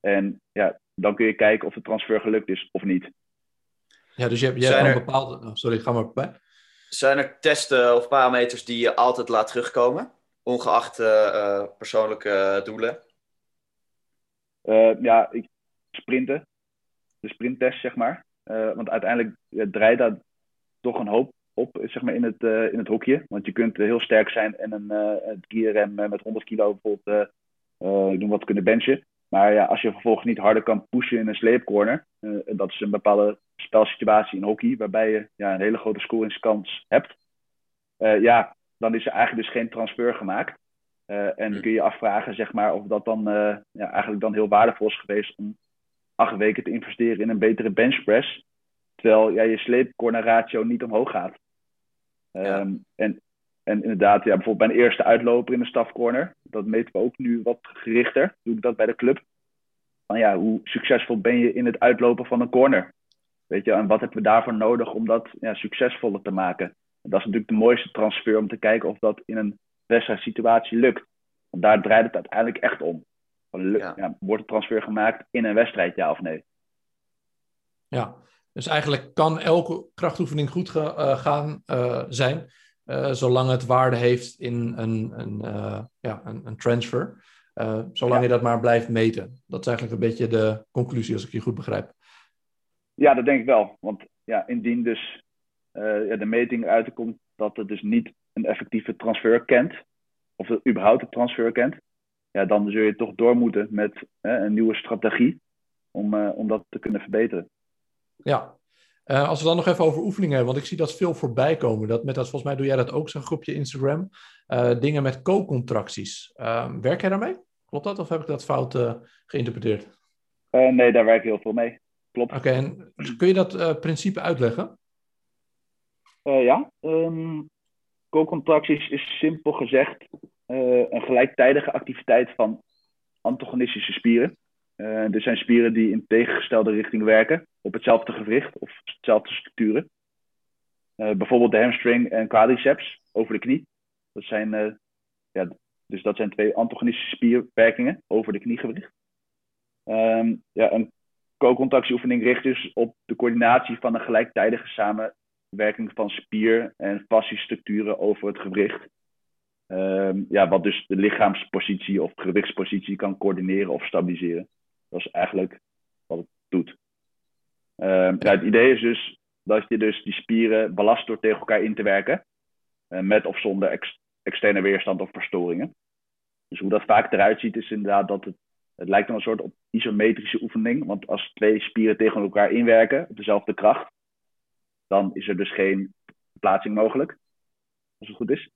En ja, dan kun je kijken of de transfer gelukt is of niet. Ja, dus je hebt, je hebt een bepaalde... Oh, sorry, ga maar bij. Zijn er testen of parameters die je altijd laat terugkomen? Ongeacht uh, persoonlijke doelen? Uh, ja, ik, sprinten. De sprinttest, zeg maar. want uiteindelijk ja, draait dat toch een hoop op zeg maar, in, het, in het hokje. Want je kunt heel sterk zijn en een, een kierrem met 100 kilo bijvoorbeeld doen wat kunnen benchen. Maar ja, als je vervolgens niet harder kan pushen in een sleepcorner, uh, dat is een bepaalde spelsituatie in hockey, waarbij je ja, een hele grote scoringskans hebt, uh, ja, dan is er eigenlijk dus geen transfer gemaakt. Uh, en dan kun je je afvragen, zeg maar, of dat dan ja, eigenlijk dan heel waardevol is geweest om acht weken te investeren in een betere benchpress, terwijl ja, je sleepcorner ratio niet omhoog gaat. Ja. Um, en, en inderdaad, ja, bijvoorbeeld bij een eerste uitloper in de stafcorner, dat meten we ook nu wat gerichter, doe ik dat bij de club. Van ja, hoe succesvol ben je in het uitlopen van een corner? Weet je, en wat hebben we daarvoor nodig om dat ja, succesvoller te maken? En dat is natuurlijk de mooiste transfer om te kijken of dat in een wedstrijdsituatie lukt. Want daar draait het uiteindelijk echt om. Ja. Ja, wordt de transfer gemaakt in een wedstrijd, ja of nee? Ja, dus eigenlijk kan elke krachtoefening goed ge, uh, gaan uh, zijn, uh, zolang het waarde heeft in een, een, ja, een, een transfer. zolang ja. je dat maar blijft meten. Dat is eigenlijk een beetje de conclusie, als ik je goed begrijp. Ja, dat denk ik wel. Want ja, indien dus ja, de meting eruit komt dat het dus niet een effectieve transfer kent, of het überhaupt een transfer kent, ja, dan zul je toch door moeten met een nieuwe strategie om, uh, om dat te kunnen verbeteren. Ja, als we dan nog even over oefeningen hebben, want ik zie dat veel voorbij komen. Dat met dat, volgens mij doe jij dat ook, zo'n groepje Instagram. dingen met co-contracties. Ehm, werk jij daarmee? Klopt dat? Of heb ik dat fout geïnterpreteerd? nee, daar werk ik heel veel mee klopt. Oké, en kun je dat principe uitleggen? Ja, um, co-contracties is simpel gezegd een gelijktijdige activiteit van antagonistische spieren. Uh, er zijn spieren die in tegengestelde richting werken, op hetzelfde gewricht of hetzelfde structuren. bijvoorbeeld de hamstring en quadriceps over de knie. Dat zijn, ja, dus dat zijn twee antagonistische spierwerkingen over de kniegewricht. Um, ja, een co-contactieoefening richt dus op de coördinatie van een gelijktijdige samenwerking van spier- en fasciestructuren over het gewricht. Um, ja, wat dus de lichaamspositie of gewichtspositie kan coördineren of stabiliseren. Dat is eigenlijk wat het doet. Um, ja, het idee is dus dat je dus die spieren belast door tegen elkaar in te werken. Uh, met of zonder ex externe weerstand of verstoringen. Dus hoe dat vaak eruit ziet is inderdaad dat het het lijkt dan een soort isometrische oefening. Want als twee spieren tegen elkaar inwerken op dezelfde kracht, dan is er dus geen plaatsing mogelijk. Als het goed is.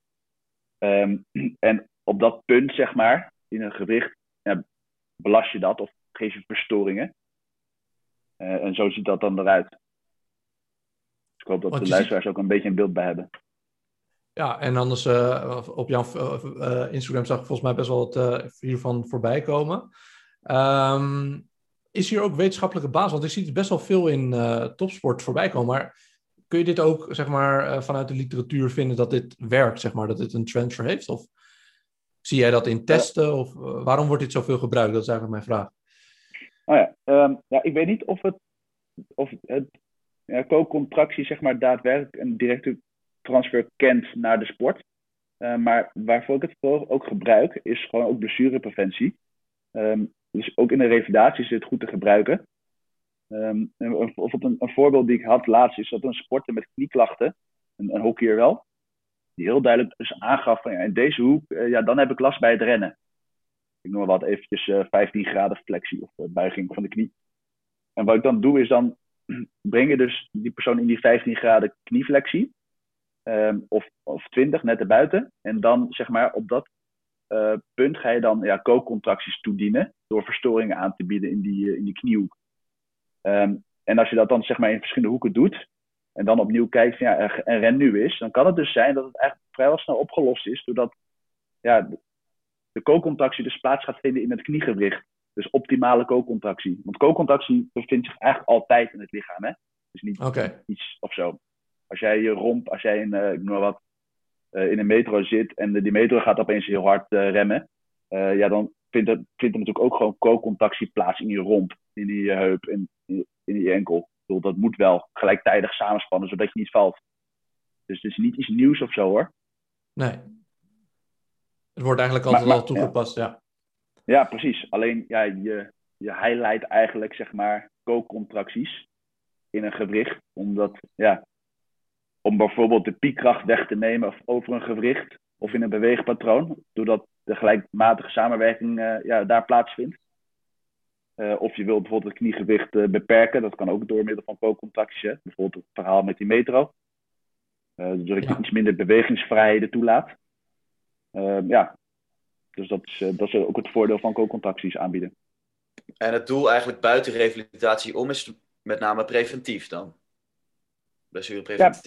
Um, en op dat punt, zeg maar, in een gewicht, ja, belast je dat of geef je verstoringen. Uh, en zo ziet dat dan eruit. Dus ik hoop dat Want de luisteraars ziet... ook een beetje een beeld bij hebben. Ja, en anders uh, op jouw uh, Instagram zag ik volgens mij best wel wat hiervan voorbij komen. Um, is hier ook wetenschappelijke basis? Want ik zie het best wel veel in topsport voorbij komen. Maar kun je dit ook zeg maar, vanuit de literatuur vinden dat dit werkt, zeg maar, dat dit een transfer heeft? Of zie jij dat in testen? Of waarom wordt dit zoveel gebruikt? Dat is eigenlijk mijn vraag. Oh ja, um, ja ik weet niet of het, of het ja, co-contractie zeg maar, daadwerkelijk een directe transfer kent naar de sport. Uh, maar waarvoor ik het vooral ook gebruik, is gewoon ook blessurepreventie. Um, dus ook in de revalidatie is het goed te gebruiken. Um, een, een, voorbeeld die ik had laatst is dat een sporter met knieklachten, een, een hockeyer wel, die heel duidelijk dus aangaf van ja, in deze hoek, uh, ja, dan heb ik last bij het rennen. Ik noem maar wat eventjes uh, 15 graden flexie of uh, buiging van de knie. En wat ik dan doe is dan breng je dus die persoon in die 15 graden knieflexie. Um, of, of 20 net erbuiten. En dan zeg maar op dat uh, punt ga je dan ja, co-contracties toedienen. Door verstoringen aan te bieden in die, in die kniehoek. Um, en als je dat dan zeg maar in verschillende hoeken doet. En dan opnieuw kijkt ja, en ren nu is. Dan kan het dus zijn dat het eigenlijk vrijwel snel opgelost is. Doordat ja, de co-contractie dus plaats gaat vinden in het kniegewricht. Dus optimale co-contractie. Want co-contractie bevindt zich eigenlijk altijd in het lichaam. Hè? Dus niet okay. iets of zo. Als jij je romp, als jij in, uh, ik noem maar wat, uh, in een metro zit en de, die metro gaat opeens heel hard uh, remmen. ja, dan vindt er, vindt er natuurlijk ook gewoon co-contractie plaats in je romp, in je heup en in, in je enkel. Ik bedoel, dat moet wel gelijktijdig samenspannen, zodat je niet valt. Dus het is niet iets nieuws of zo hoor. Nee. Het wordt eigenlijk altijd Maar- al toegepast, ja. Ja, precies. Alleen ja, je, je highlight eigenlijk zeg maar co-contracties in een gewricht. Omdat, ja, om bijvoorbeeld de piekkracht weg te nemen of over een gewricht of in een beweegpatroon. Doordat de gelijkmatige samenwerking eh, ja, daar plaatsvindt. Eh, of je wilt bijvoorbeeld het kniegewicht eh, beperken. Dat kan ook door middel van co-contracties. Bijvoorbeeld het verhaal met die metro. Eh zodat je Ja. iets minder bewegingsvrijheden toelaat. Eh, ja, dus dat is, eh, dat is ook het voordeel van co-contracties aanbieden. En het doel eigenlijk buiten revalidatatie om is met name preventief dan?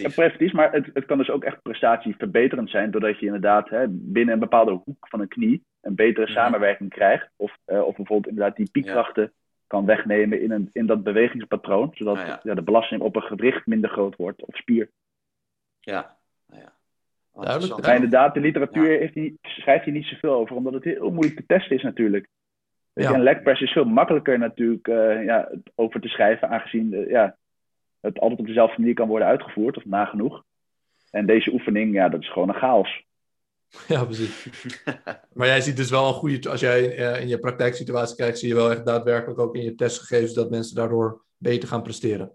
Ja, preventief, maar het, het kan dus ook echt prestatieverbeterend zijn, doordat je inderdaad hè, binnen een bepaalde hoek van een knie een betere Mhm. samenwerking krijgt. Of, eh, of bijvoorbeeld inderdaad die piekkrachten kan wegnemen in, een, in dat bewegingspatroon, zodat Ah, ja, de belasting op een gewricht minder groot wordt, of spier. Ja. Duidelijk. Maar inderdaad, de literatuur Ja. heeft schrijft hier niet zoveel over, omdat het heel moeilijk te testen is natuurlijk. Weet je, Ja. Een legpress is veel makkelijker natuurlijk eh, ja, over te schrijven, aangezien eh, ja, het altijd op dezelfde manier kan worden uitgevoerd, of nagenoeg. En deze oefening, ja, dat is gewoon een chaos. Ja, precies. Maar jij ziet dus wel een goede, als jij eh, in je praktijksituatie kijkt, zie je wel echt daadwerkelijk ook in je testgegevens dat mensen daardoor beter gaan presteren.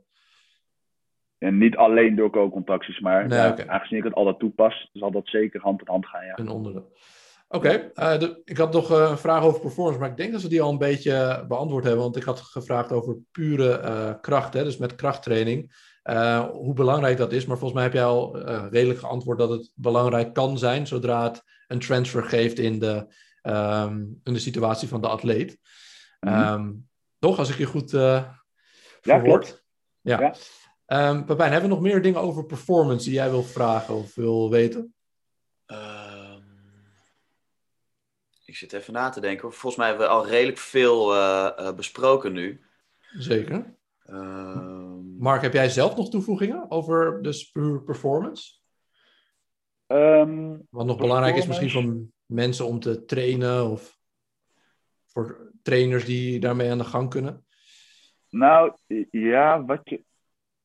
En niet alleen door co-contracties, maar Nee, ja, oké. aangezien ik het altijd toepas, zal dat zeker hand in hand gaan. Ja. Een onderdeel. Oké, eh, ik had nog eh, een vraag over performance, maar ik denk dat we die al een beetje beantwoord hebben. Want ik had gevraagd over pure eh, kracht, hè, dus met krachttraining. eh, hoe belangrijk dat is. Maar volgens mij heb jij al eh, redelijk geantwoord dat het belangrijk kan zijn zodra het een transfer geeft in de, ehm, in de situatie van de atleet. Ehm, toch, als ik je goed eh Ja, klopt. Ja. Ja. Ehm, Pepijn, hebben we nog meer dingen over performance die jij wil vragen of wil weten? Ehm, ik zit even na te denken. Volgens mij hebben we al redelijk veel eh, eh, besproken nu. Zeker. Ehm, Mark, heb jij zelf nog toevoegingen over dus puur performance? Ehm, Wat nog belangrijk is misschien voor mensen om te trainen of voor trainers die daarmee aan de gang kunnen? Nou, ja, wat je,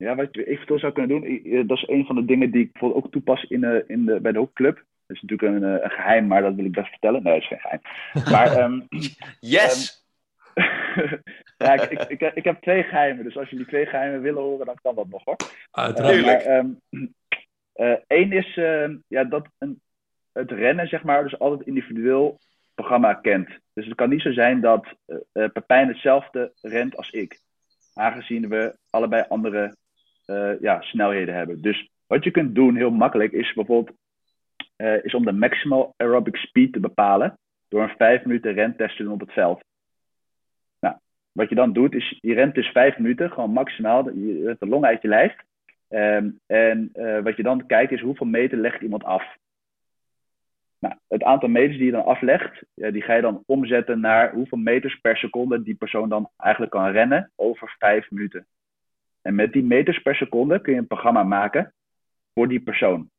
ja, wat je eventueel zou kunnen doen, dat is een van de dingen die ik bijvoorbeeld ook toepas in de, in de, bij de hoekclub. Dat is natuurlijk een, eh, een geheim, maar dat wil ik best vertellen. Nee, dat is geen geheim. Maar ehm, yes! ja, ik, ik, ik, ik heb twee geheimen, dus als jullie twee geheimen willen horen, dan kan dat nog hoor. Uiteraard. Eh, ehm, eh, één is ehm, ja, dat een, het rennen, zeg maar, dus altijd individueel programma kent. Dus het kan niet zo zijn dat eh eh, Pepijn hetzelfde rent als ik. Aangezien we allebei andere eh, ja, snelheden hebben. Dus wat je kunt doen, heel makkelijk, is bijvoorbeeld eh, is om de maximal aerobic speed te bepalen. Door een 5 minuten rentest te doen op het veld. Nou, wat je dan doet, is je rent dus 5 minuten, gewoon maximaal. Je rent de long uit je lijf. Ehm, en eh, wat je dan kijkt is hoeveel meter legt iemand af. Nou, het aantal meters die je dan aflegt, die ga je dan omzetten naar hoeveel meters per seconde die persoon dan eigenlijk kan rennen over vijf minuten. En met die meters per seconde kun je een programma maken voor die persoon.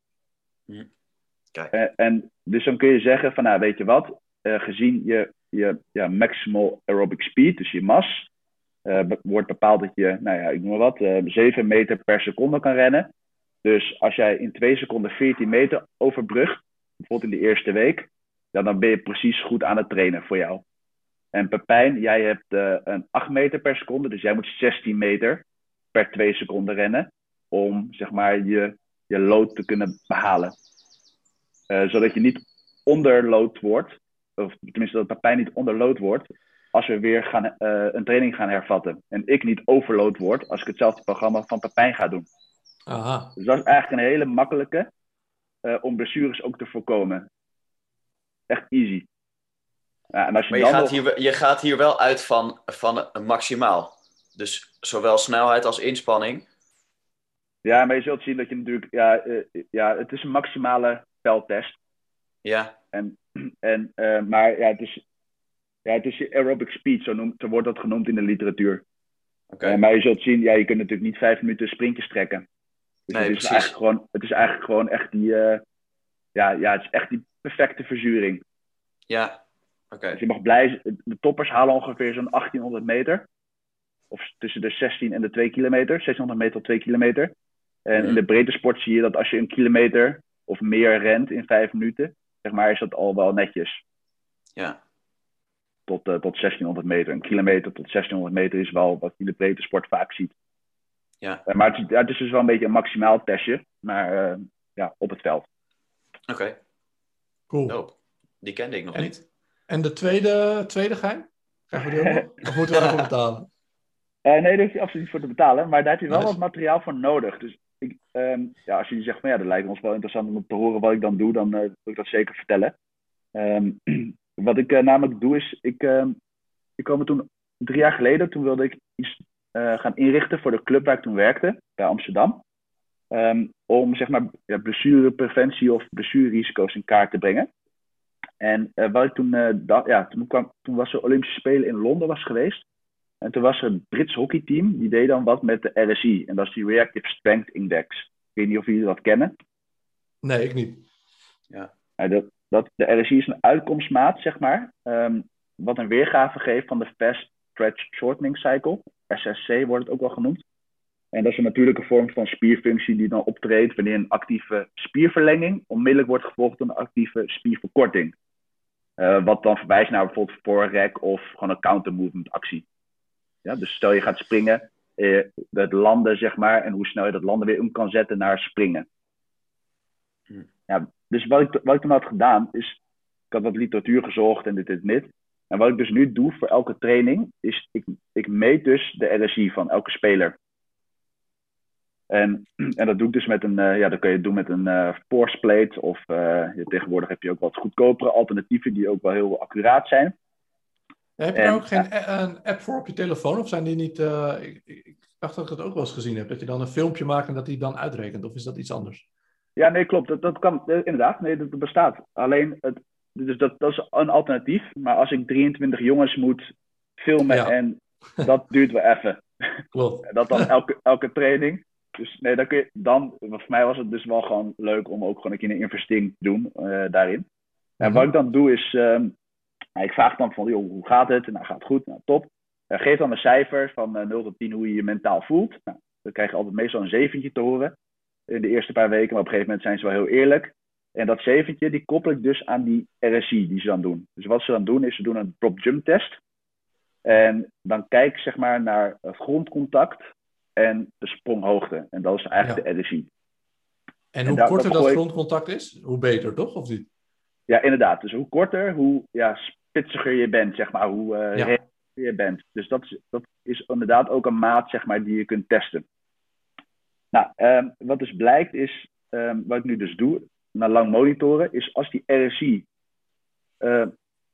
Kijk. En, en dus dan kun je zeggen van, nou weet je wat, eh, gezien je, je ja, maximal aerobic speed, dus je mas, eh, be- wordt bepaald dat je, nou ja, ik noem maar wat, eh 7 meter per seconde kan rennen. Dus als jij in 2 seconden 14 meter overbrugt, bijvoorbeeld in de eerste week, ja, dan ben je precies goed aan het trainen voor jou. En Pepijn, jij hebt eh, een 8 meter per seconde, dus jij moet 16 meter per 2 seconden rennen om zeg maar je, je load te kunnen behalen. Eh, zodat je niet onderload wordt, of tenminste dat Pepijn niet onderload wordt, als we weer gaan, eh, een training gaan hervatten. En ik niet overload word als ik hetzelfde programma van Pepijn ga doen. Aha. Dus dat is eigenlijk een hele makkelijke eh, om blessures ook te voorkomen. Echt easy. Ja, en als je Maar je dan gaat, nog- hier, je gaat hier wel uit van, van een maximaal. Dus zowel snelheid als inspanning. Ja, maar je zult zien dat je natuurlijk... Ja, eh, ja het is een maximale veldtest. Ja, En, en, eh, maar ja, het is, ja, het is aerobic speed, zo, noemt, zo wordt dat genoemd in de literatuur. oké. Eh, maar je zult zien, ja, je kunt natuurlijk niet vijf minuten sprintjes trekken. Dus Nee, het, is precies. gewoon, het is eigenlijk gewoon echt die... ja, ja, het is echt die perfecte verzuring. Ja, oké. Dus je mag blij zijn. De toppers halen ongeveer zo'n 1800 meter. Of tussen de 16 en de 2 kilometer. 1600 meter tot 2 kilometer. En in de breedte sport zie je dat als je een kilometer of meer rent in 5 minuten, zeg maar, is dat al wel netjes. Ja, Tot, eh, tot 1600 meter. Een kilometer tot 1600 meter is wel wat je in de breedte sport vaak ziet. ja, Eh, maar het is, ja, het is dus wel een beetje een maximaal testje. Maar eh, ja, op het veld. oké. Cool. Die kende ik nog En- niet. En de tweede, tweede geheim? Krijgen we die ook nog? Of moeten we daarvoor betalen? Eh, nee, daar hoef je absoluut niet voor te betalen. Maar daar heb je wel Nice. wat materiaal voor nodig. Dus ik, ehm, ja, als je zegt van ja, dat lijkt ons wel interessant om te horen wat ik dan doe, dan eh, wil ik dat zeker vertellen. Ehm, wat ik eh, namelijk doe is, ik, ehm, ik kwam er toen drie jaar geleden, toen wilde ik iets gaan inrichten voor de club waar ik toen werkte, bij Amsterdam. Om zeg maar ja, blessurepreventie of blessurerisico's in kaart te brengen. En wat ik toen dacht, ja, toen, kwam, toen was de Olympische Spelen in Londen was geweest. En toen was er een Brits hockeyteam, die deed dan wat met de RSI. En dat is die Reactive Strength Index. Ik weet niet of jullie dat kennen. Nee, ik niet. Ja, dat, dat, de RSI is een uitkomstmaat, zeg maar. ehm, wat een weergave geeft van de Fast Stretch Shortening Cycle. SSC wordt het ook wel genoemd. En dat is een natuurlijke vorm van spierfunctie die dan optreedt wanneer een actieve spierverlenging onmiddellijk wordt gevolgd door een actieve spierverkorting. Eh, wat dan verwijst naar bijvoorbeeld voorrek of gewoon een counter-movement actie. Ja, dus stel je gaat springen, eh, het landen zeg maar, en hoe snel je dat landen weer om kan zetten naar springen. Hm. Ja, dus wat ik, wat ik toen had gedaan is, ik had wat literatuur gezocht en dit en dit. En wat ik dus nu doe voor elke training, is ik, ik meet dus de RSI van elke speler. En, en dat doe ik dus met een, eh, ja, dat kun je doen met een eh force plate. Of eh, ja, tegenwoordig heb je ook wat goedkopere alternatieven die ook wel heel accuraat zijn. Heb je En- daar ook geen een app voor op je telefoon? Of zijn die niet... eh, ik, dacht dat ik dat ook wel eens gezien heb. Dat je dan een filmpje maakt en dat die dan uitrekent. Of is dat iets anders? Ja, nee, klopt. Dat, dat kan eh, inderdaad. Nee, dat, bestaat. Alleen, het, dus dat, dat is een alternatief. Maar als ik 23 jongens moet filmen Ja. en dat duurt wel even. Klopt. Dat dan elke, elke training. Dus nee, dan kun je, dan, voor mij was het dus wel gewoon leuk om ook gewoon een keer een investering te doen eh, daarin. En Mhm. wat ik dan doe is, ehm, nou, ik vraag dan van, joh, hoe gaat het? Nou, gaat het goed? Nou, top. Eh, geef dan een cijfer van eh 0 tot 10 hoe je je mentaal voelt. Nou, dan krijg je altijd meestal een zeventje te horen in de eerste paar weken. Maar op een gegeven moment zijn ze wel heel eerlijk. En dat zeventje, die koppel ik dus aan die RSI die ze dan doen. Dus wat ze dan doen, is ze doen een drop jump test. En dan kijk zeg maar naar het grondcontact en de spronghoogte. En dat is eigenlijk Ja. de RSI. En hoe daar- korter dat dat grondcontact is, hoe beter, toch? Of niet? Ja, inderdaad. Dus hoe korter, hoe ja, spitsiger je bent, zeg maar. Hoe Ja. rechter je bent. Dus dat is, dat is inderdaad ook een maat, zeg maar, die je kunt testen. Nou, ehm, wat dus blijkt is, ehm, wat ik nu dus doe, na lang monitoren, is als die RSI eh,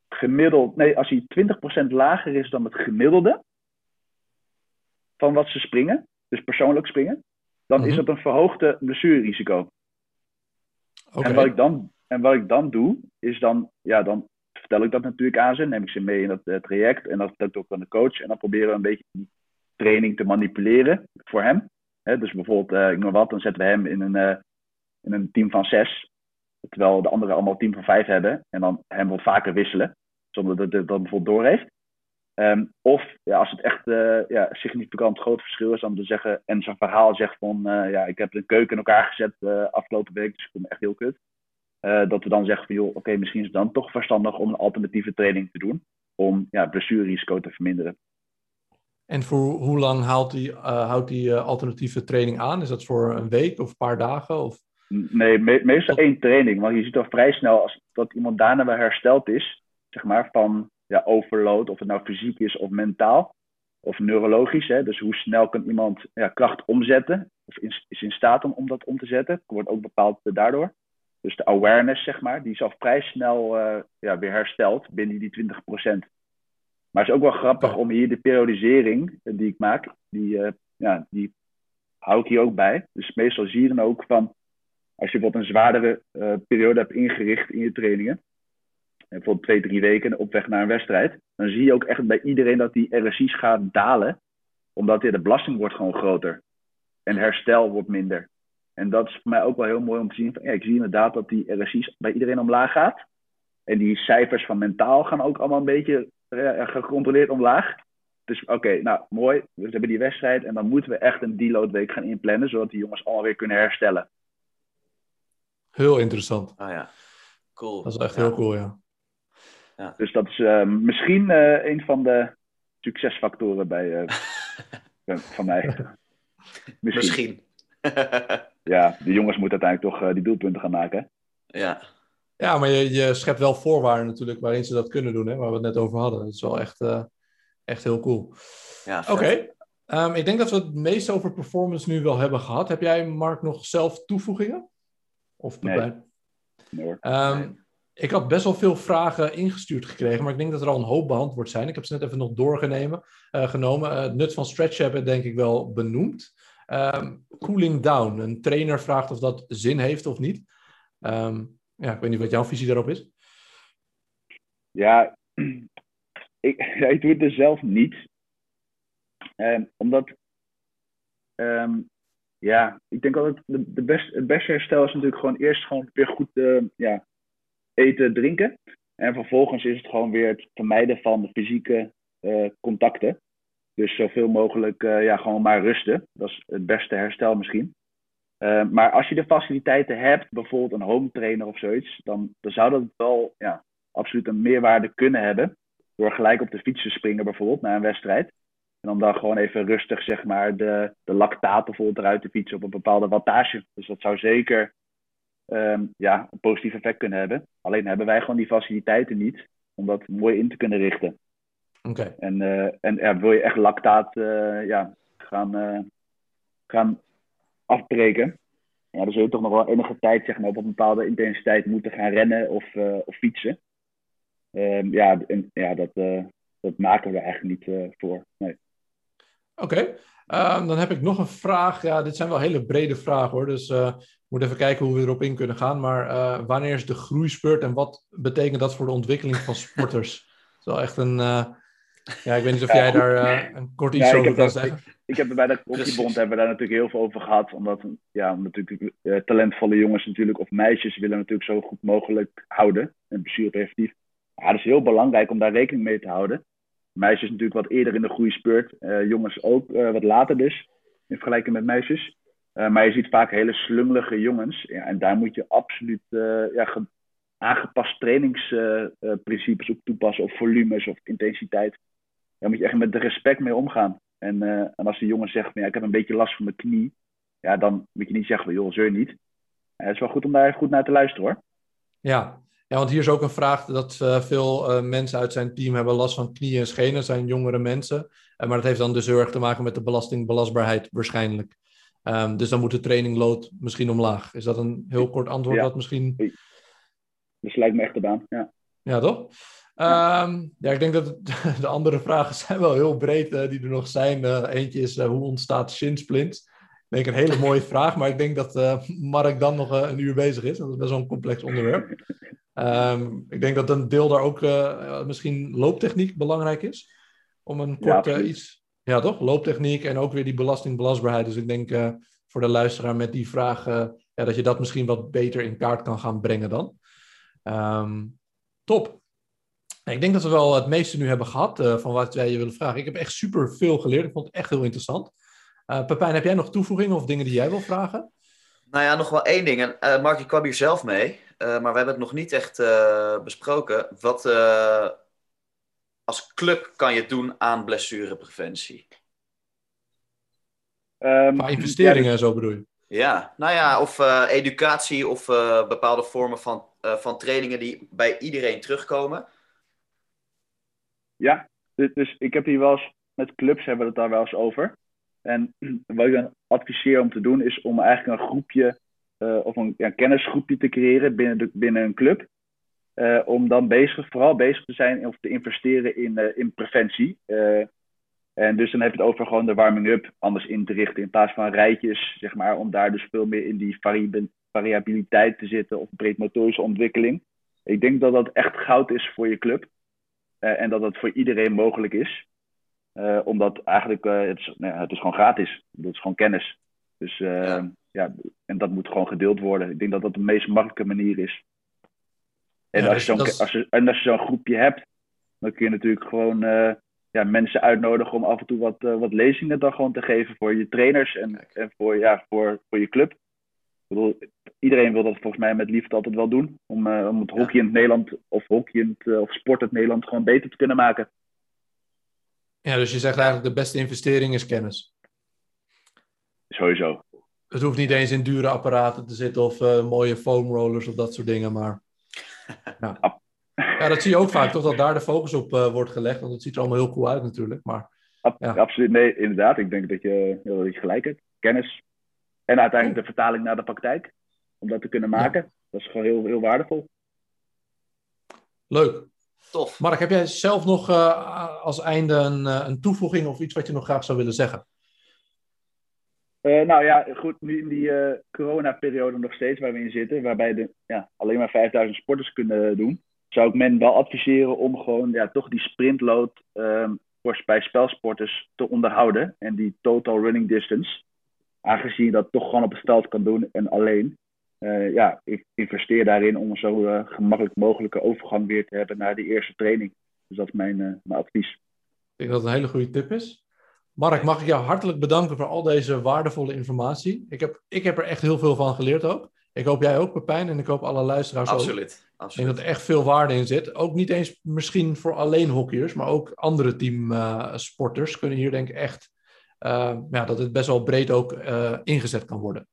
gemiddeld, nee, als die 20% lager is dan het gemiddelde van wat ze springen, dus persoonlijk springen, dan is Mhm. dat een verhoogde blessurerisico. Oké. En wat ik dan, en wat ik dan doe, is dan, ja, dan vertel ik dat natuurlijk aan ze. Neem ik ze mee in dat uh, traject. En dan vertel ik ook aan de coach. En dan proberen we een beetje die training te manipuleren voor hem. Dus bijvoorbeeld, uh, ik noem wat, dan zetten we hem in een, uh, in een team van zes. Terwijl de anderen allemaal een team van vijf hebben. En dan hem wat vaker wisselen. Zonder dat hij dat bijvoorbeeld doorheeft. Um, of ja, als het echt uh, ja, significant groot verschil is, dan te zeggen, en zijn verhaal zegt van, ja, ik heb een keuken in elkaar gezet afgelopen week, dus ik vond me echt heel kut. Dat we dan zeggen van, joh, oké, okay, misschien is het dan toch verstandig om een alternatieve training te doen, om ja, blessurerisico te verminderen. En voor hoe lang houdt die, houdt die alternatieve training aan? Is dat voor een week of een paar dagen? Of? Nee, me meestal één training, want je ziet al vrij snel als dat iemand daarna weer hersteld is, zeg maar, van ja, overload, of het nou fysiek is of mentaal of neurologisch. Hè? Dus hoe snel kan iemand ja, kracht omzetten of is, is in staat om, om dat om te zetten. wordt ook bepaald daardoor. Dus de awareness, zeg maar, die is al vrij snel uh, ja, weer hersteld binnen die 20%. Maar het is ook wel grappig om hier de periodisering die ik maak, die, uh, ja, die hou ik hier ook bij. Dus meestal zie je dan ook van, als je bijvoorbeeld een zwaardere uh, periode hebt ingericht in je trainingen, bijvoorbeeld twee, drie weken op weg naar een wedstrijd, dan zie je ook echt bij iedereen dat die RSI's gaat dalen, omdat de belasting wordt gewoon groter en herstel wordt minder. En dat is voor mij ook wel heel mooi om te zien. Van, ja, ik zie inderdaad dat die RSI's bij iedereen omlaag gaat. En die cijfers van mentaal gaan ook allemaal een beetje ja, gecontroleerd omlaag. Dus oké, nou mooi. We hebben die wedstrijd en dan moeten we echt een deload week gaan inplannen, zodat die jongens allemaal weer kunnen herstellen. Heel interessant. Oh ja, cool. Dat is echt ja. heel cool, ja. Ja. Dus dat is uh, misschien uh, een van de succesfactoren bij, uh, van mij. misschien. misschien. ja, de jongens moeten uiteindelijk toch die doelpunten gaan maken. Ja. Ja, maar je, je schept wel voorwaarden natuurlijk waarin ze dat kunnen doen, hè, waar we het net over hadden. Dat is wel echt, echt heel cool. Ja, Oké. Okay. Um, ik denk dat we het meest over performance nu wel hebben gehad. Heb jij, Mark, nog zelf toevoegingen? Of nee. nee. Um, ik had best wel veel vragen ingestuurd gekregen, maar ik denk dat er al een hoop beantwoord zijn. Ik heb ze net even nog doorgenomen. Uh, genomen. Uh, het nut van stretch hebben denk ik wel benoemd. Um, cooling down. Een trainer vraagt of dat zin heeft of niet. Um, ja, ik weet niet wat jouw visie daarop is. Ja, ik, ik doe het er zelf niet. Um, omdat, ja, ik denk altijd de, de best, het beste herstel is natuurlijk gewoon eerst gewoon weer goed uh, ja, eten, drinken. En vervolgens is het gewoon weer het vermijden van de fysieke uh, contacten. Dus zoveel mogelijk uh, ja, gewoon maar rusten. Dat is het beste herstel misschien. Uh, maar als je de faciliteiten hebt, bijvoorbeeld een home trainer of zoiets, dan, dan zou dat wel ja, absoluut een meerwaarde kunnen hebben. Door gelijk op de fiets te springen bijvoorbeeld naar een wedstrijd. En om dan gewoon even rustig zeg maar de, de lactaat bijvoorbeeld eruit te fietsen op een bepaalde wattage. Dus dat zou zeker um, ja, een positief effect kunnen hebben. Alleen hebben wij gewoon die faciliteiten niet om dat mooi in te kunnen richten. En, uh, en ja, wil je echt lactaat uh, ja, gaan, uh, gaan afbreken, ja, dan zul je toch nog wel enige tijd zeg maar, op een bepaalde intensiteit moeten gaan rennen of, of fietsen. Um, ja, en, ja dat, dat maken we eigenlijk niet voor. Nee. Oké, okay. um, dan heb ik nog een vraag. Ja, dit zijn wel hele brede vragen hoor, dus uh, moet even kijken hoe we erop in kunnen gaan. Maar uh, wanneer is de groeispurt en wat betekent dat voor de ontwikkeling van sporters? dat is wel echt een. Uh, ja, ik weet niet of jij daar een kort iets ja, over kan zeggen. Ik, ik heb bij de Koffiebond hebben we daar natuurlijk heel veel over gehad. Omdat ja, natuurlijk, talentvolle jongens natuurlijk, of meisjes willen natuurlijk zo goed mogelijk houden. En blessurepreventief. Ja, het is heel belangrijk om daar rekening mee te houden. Meisjes natuurlijk wat eerder in de groeispurt. Uh, jongens ook uh, wat later dus. In vergelijking met meisjes. Uh, maar je ziet vaak hele slungelige jongens. Ja, en daar moet je absoluut ja, aangepast trainingsprincipes op toepassen. Of volumes of intensiteit. Daar moet je echt met de respect mee omgaan. En, en als die jongen zegt, ja, ik heb een beetje last van mijn knie. Ja, dan moet je niet zeggen, joh, zeur niet. het is wel goed om daar even goed naar te luisteren hoor. Ja, ja, want hier is ook een vraag dat uh, veel uh, mensen uit zijn team hebben last van knieën en schenen, zijn jongere mensen. Uh, maar dat heeft dan dus heel erg te maken met de belastingbelastbaarheid waarschijnlijk. Um, dus dan moet de trainingload misschien omlaag. Is dat een heel kort antwoord ja. dat misschien... Dat lijkt me echt de baan, ja. Ja, toch? Ja. Um, ja, ik denk dat het, de andere vragen zijn wel heel breed die er nog zijn. eentje is, hoe ontstaat shinsplints? denk ik een hele mooie vraag, maar ik denk dat uh, Mark dan nog uh, een uur bezig is. Dat is best wel een complex onderwerp. Um, ik denk dat een deel daar ook uh, misschien looptechniek belangrijk is. Om een korte ja, iets. Ja, toch? Looptechniek en ook weer die belastingbelastbaarheid. Dus ik denk voor de luisteraar met die vraag ja, dat je dat misschien wat beter in kaart kan gaan brengen dan. Um, top. Ik denk dat we wel het meeste nu hebben gehad uh, van wat wij je willen vragen. Ik heb echt super veel geleerd. Ik vond het echt heel interessant. Uh, Pepijn, heb jij nog toevoegingen of dingen die jij wil vragen? Nou ja, nog wel één ding. En, uh, Mark, je kwam hier zelf mee, maar we hebben het nog niet echt besproken. Wat als club kan je doen aan blessurepreventie? Um, investeringen ja, dus... zo bedoel je? Ja, nou ja, of educatie of bepaalde vormen van, van trainingen die bij iedereen terugkomen. Ja, dus, dus, ik heb hier wel eens met clubs hebben we het daar wel eens over. En wat ik dan adviseer om te doen, is om eigenlijk een groepje uh, of een ja, kennisgroepje te creëren binnen, de, binnen een club. Uh, om dan bezig, vooral bezig te zijn of te investeren in, uh, in preventie. en dus dan heb je het over gewoon de warming-up anders in te richten in plaats van rijtjes, zeg maar, om daar dus veel meer in die vari variabiliteit te zitten of breedmotorische ontwikkeling. Ik denk dat dat echt goud is voor je club. Uh, en dat het voor iedereen mogelijk is. Uh, omdat eigenlijk, uh, het, is, nou, het is gewoon gratis. Dat is gewoon kennis. Dus ja. ja. en dat moet gewoon gedeeld worden. Ik denk dat dat de meest makkelijke manier is. En, ja, als, je dus als, je, en als je zo'n groepje hebt, dan kun je natuurlijk gewoon ja, mensen uitnodigen om af en toe wat, wat lezingen dan gewoon te geven voor je trainers en, en voor, ja, voor, voor je club. Bedoel, iedereen wil dat volgens mij met liefde altijd wel doen. Om, uh, om het hockey in het Nederland of hockey in het, uh, of sport in het Nederland gewoon beter te kunnen maken. Ja, dus je zegt eigenlijk de beste investering is kennis. Sowieso. Het hoeft niet eens in dure apparaten te zitten of uh, mooie foam rollers of dat soort dingen, maar... Ja. ja, dat zie je ook vaak, toch? Dat daar de focus op wordt gelegd. Want het ziet er allemaal heel cool uit natuurlijk, maar... Ja. Absoluut, nee, inderdaad. Ik denk dat je, dat je gelijk hebt. Kennis, en uiteindelijk de vertaling naar de praktijk. Om dat te kunnen maken. Dat is gewoon heel, heel waardevol. Leuk. Tof. Mark, heb jij zelf nog uh, als einde een, uh, een, toevoeging of iets wat je nog graag zou willen zeggen? Uh, nou ja, goed, nu in die corona-periode nog steeds waar we in zitten, waarbij de, ja, alleen maar 5000 sporters kunnen doen, zou ik men wel adviseren om gewoon ja, toch die sprintload um, voor, bij spelsporters te onderhouden. En die total running distance aangezien je dat toch gewoon op het veld kan doen en alleen. Uh, ja, ik investeer daarin om zo uh, gemakkelijk mogelijke overgang weer te hebben naar de eerste training. Dus dat is mijn, uh, mijn advies. Ik denk dat het een hele goede tip is. Mark, mag ik jou hartelijk bedanken voor al deze waardevolle informatie. Ik heb, ik heb er echt heel veel van geleerd ook. Ik hoop jij ook, Pepijn, en ik hoop alle luisteraars absoluut, ook. Absoluut. Ik denk dat er echt veel waarde in zit. Ook niet eens misschien voor alleen hockeyers, maar ook andere teamsporters kunnen hier denk ik echt ja, dat het best wel breed ook uh, ingezet kan worden.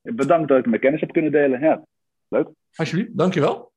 Bedankt dat ik mijn kennis heb kunnen delen. Ja, leuk. Alsjeblieft, dankjewel.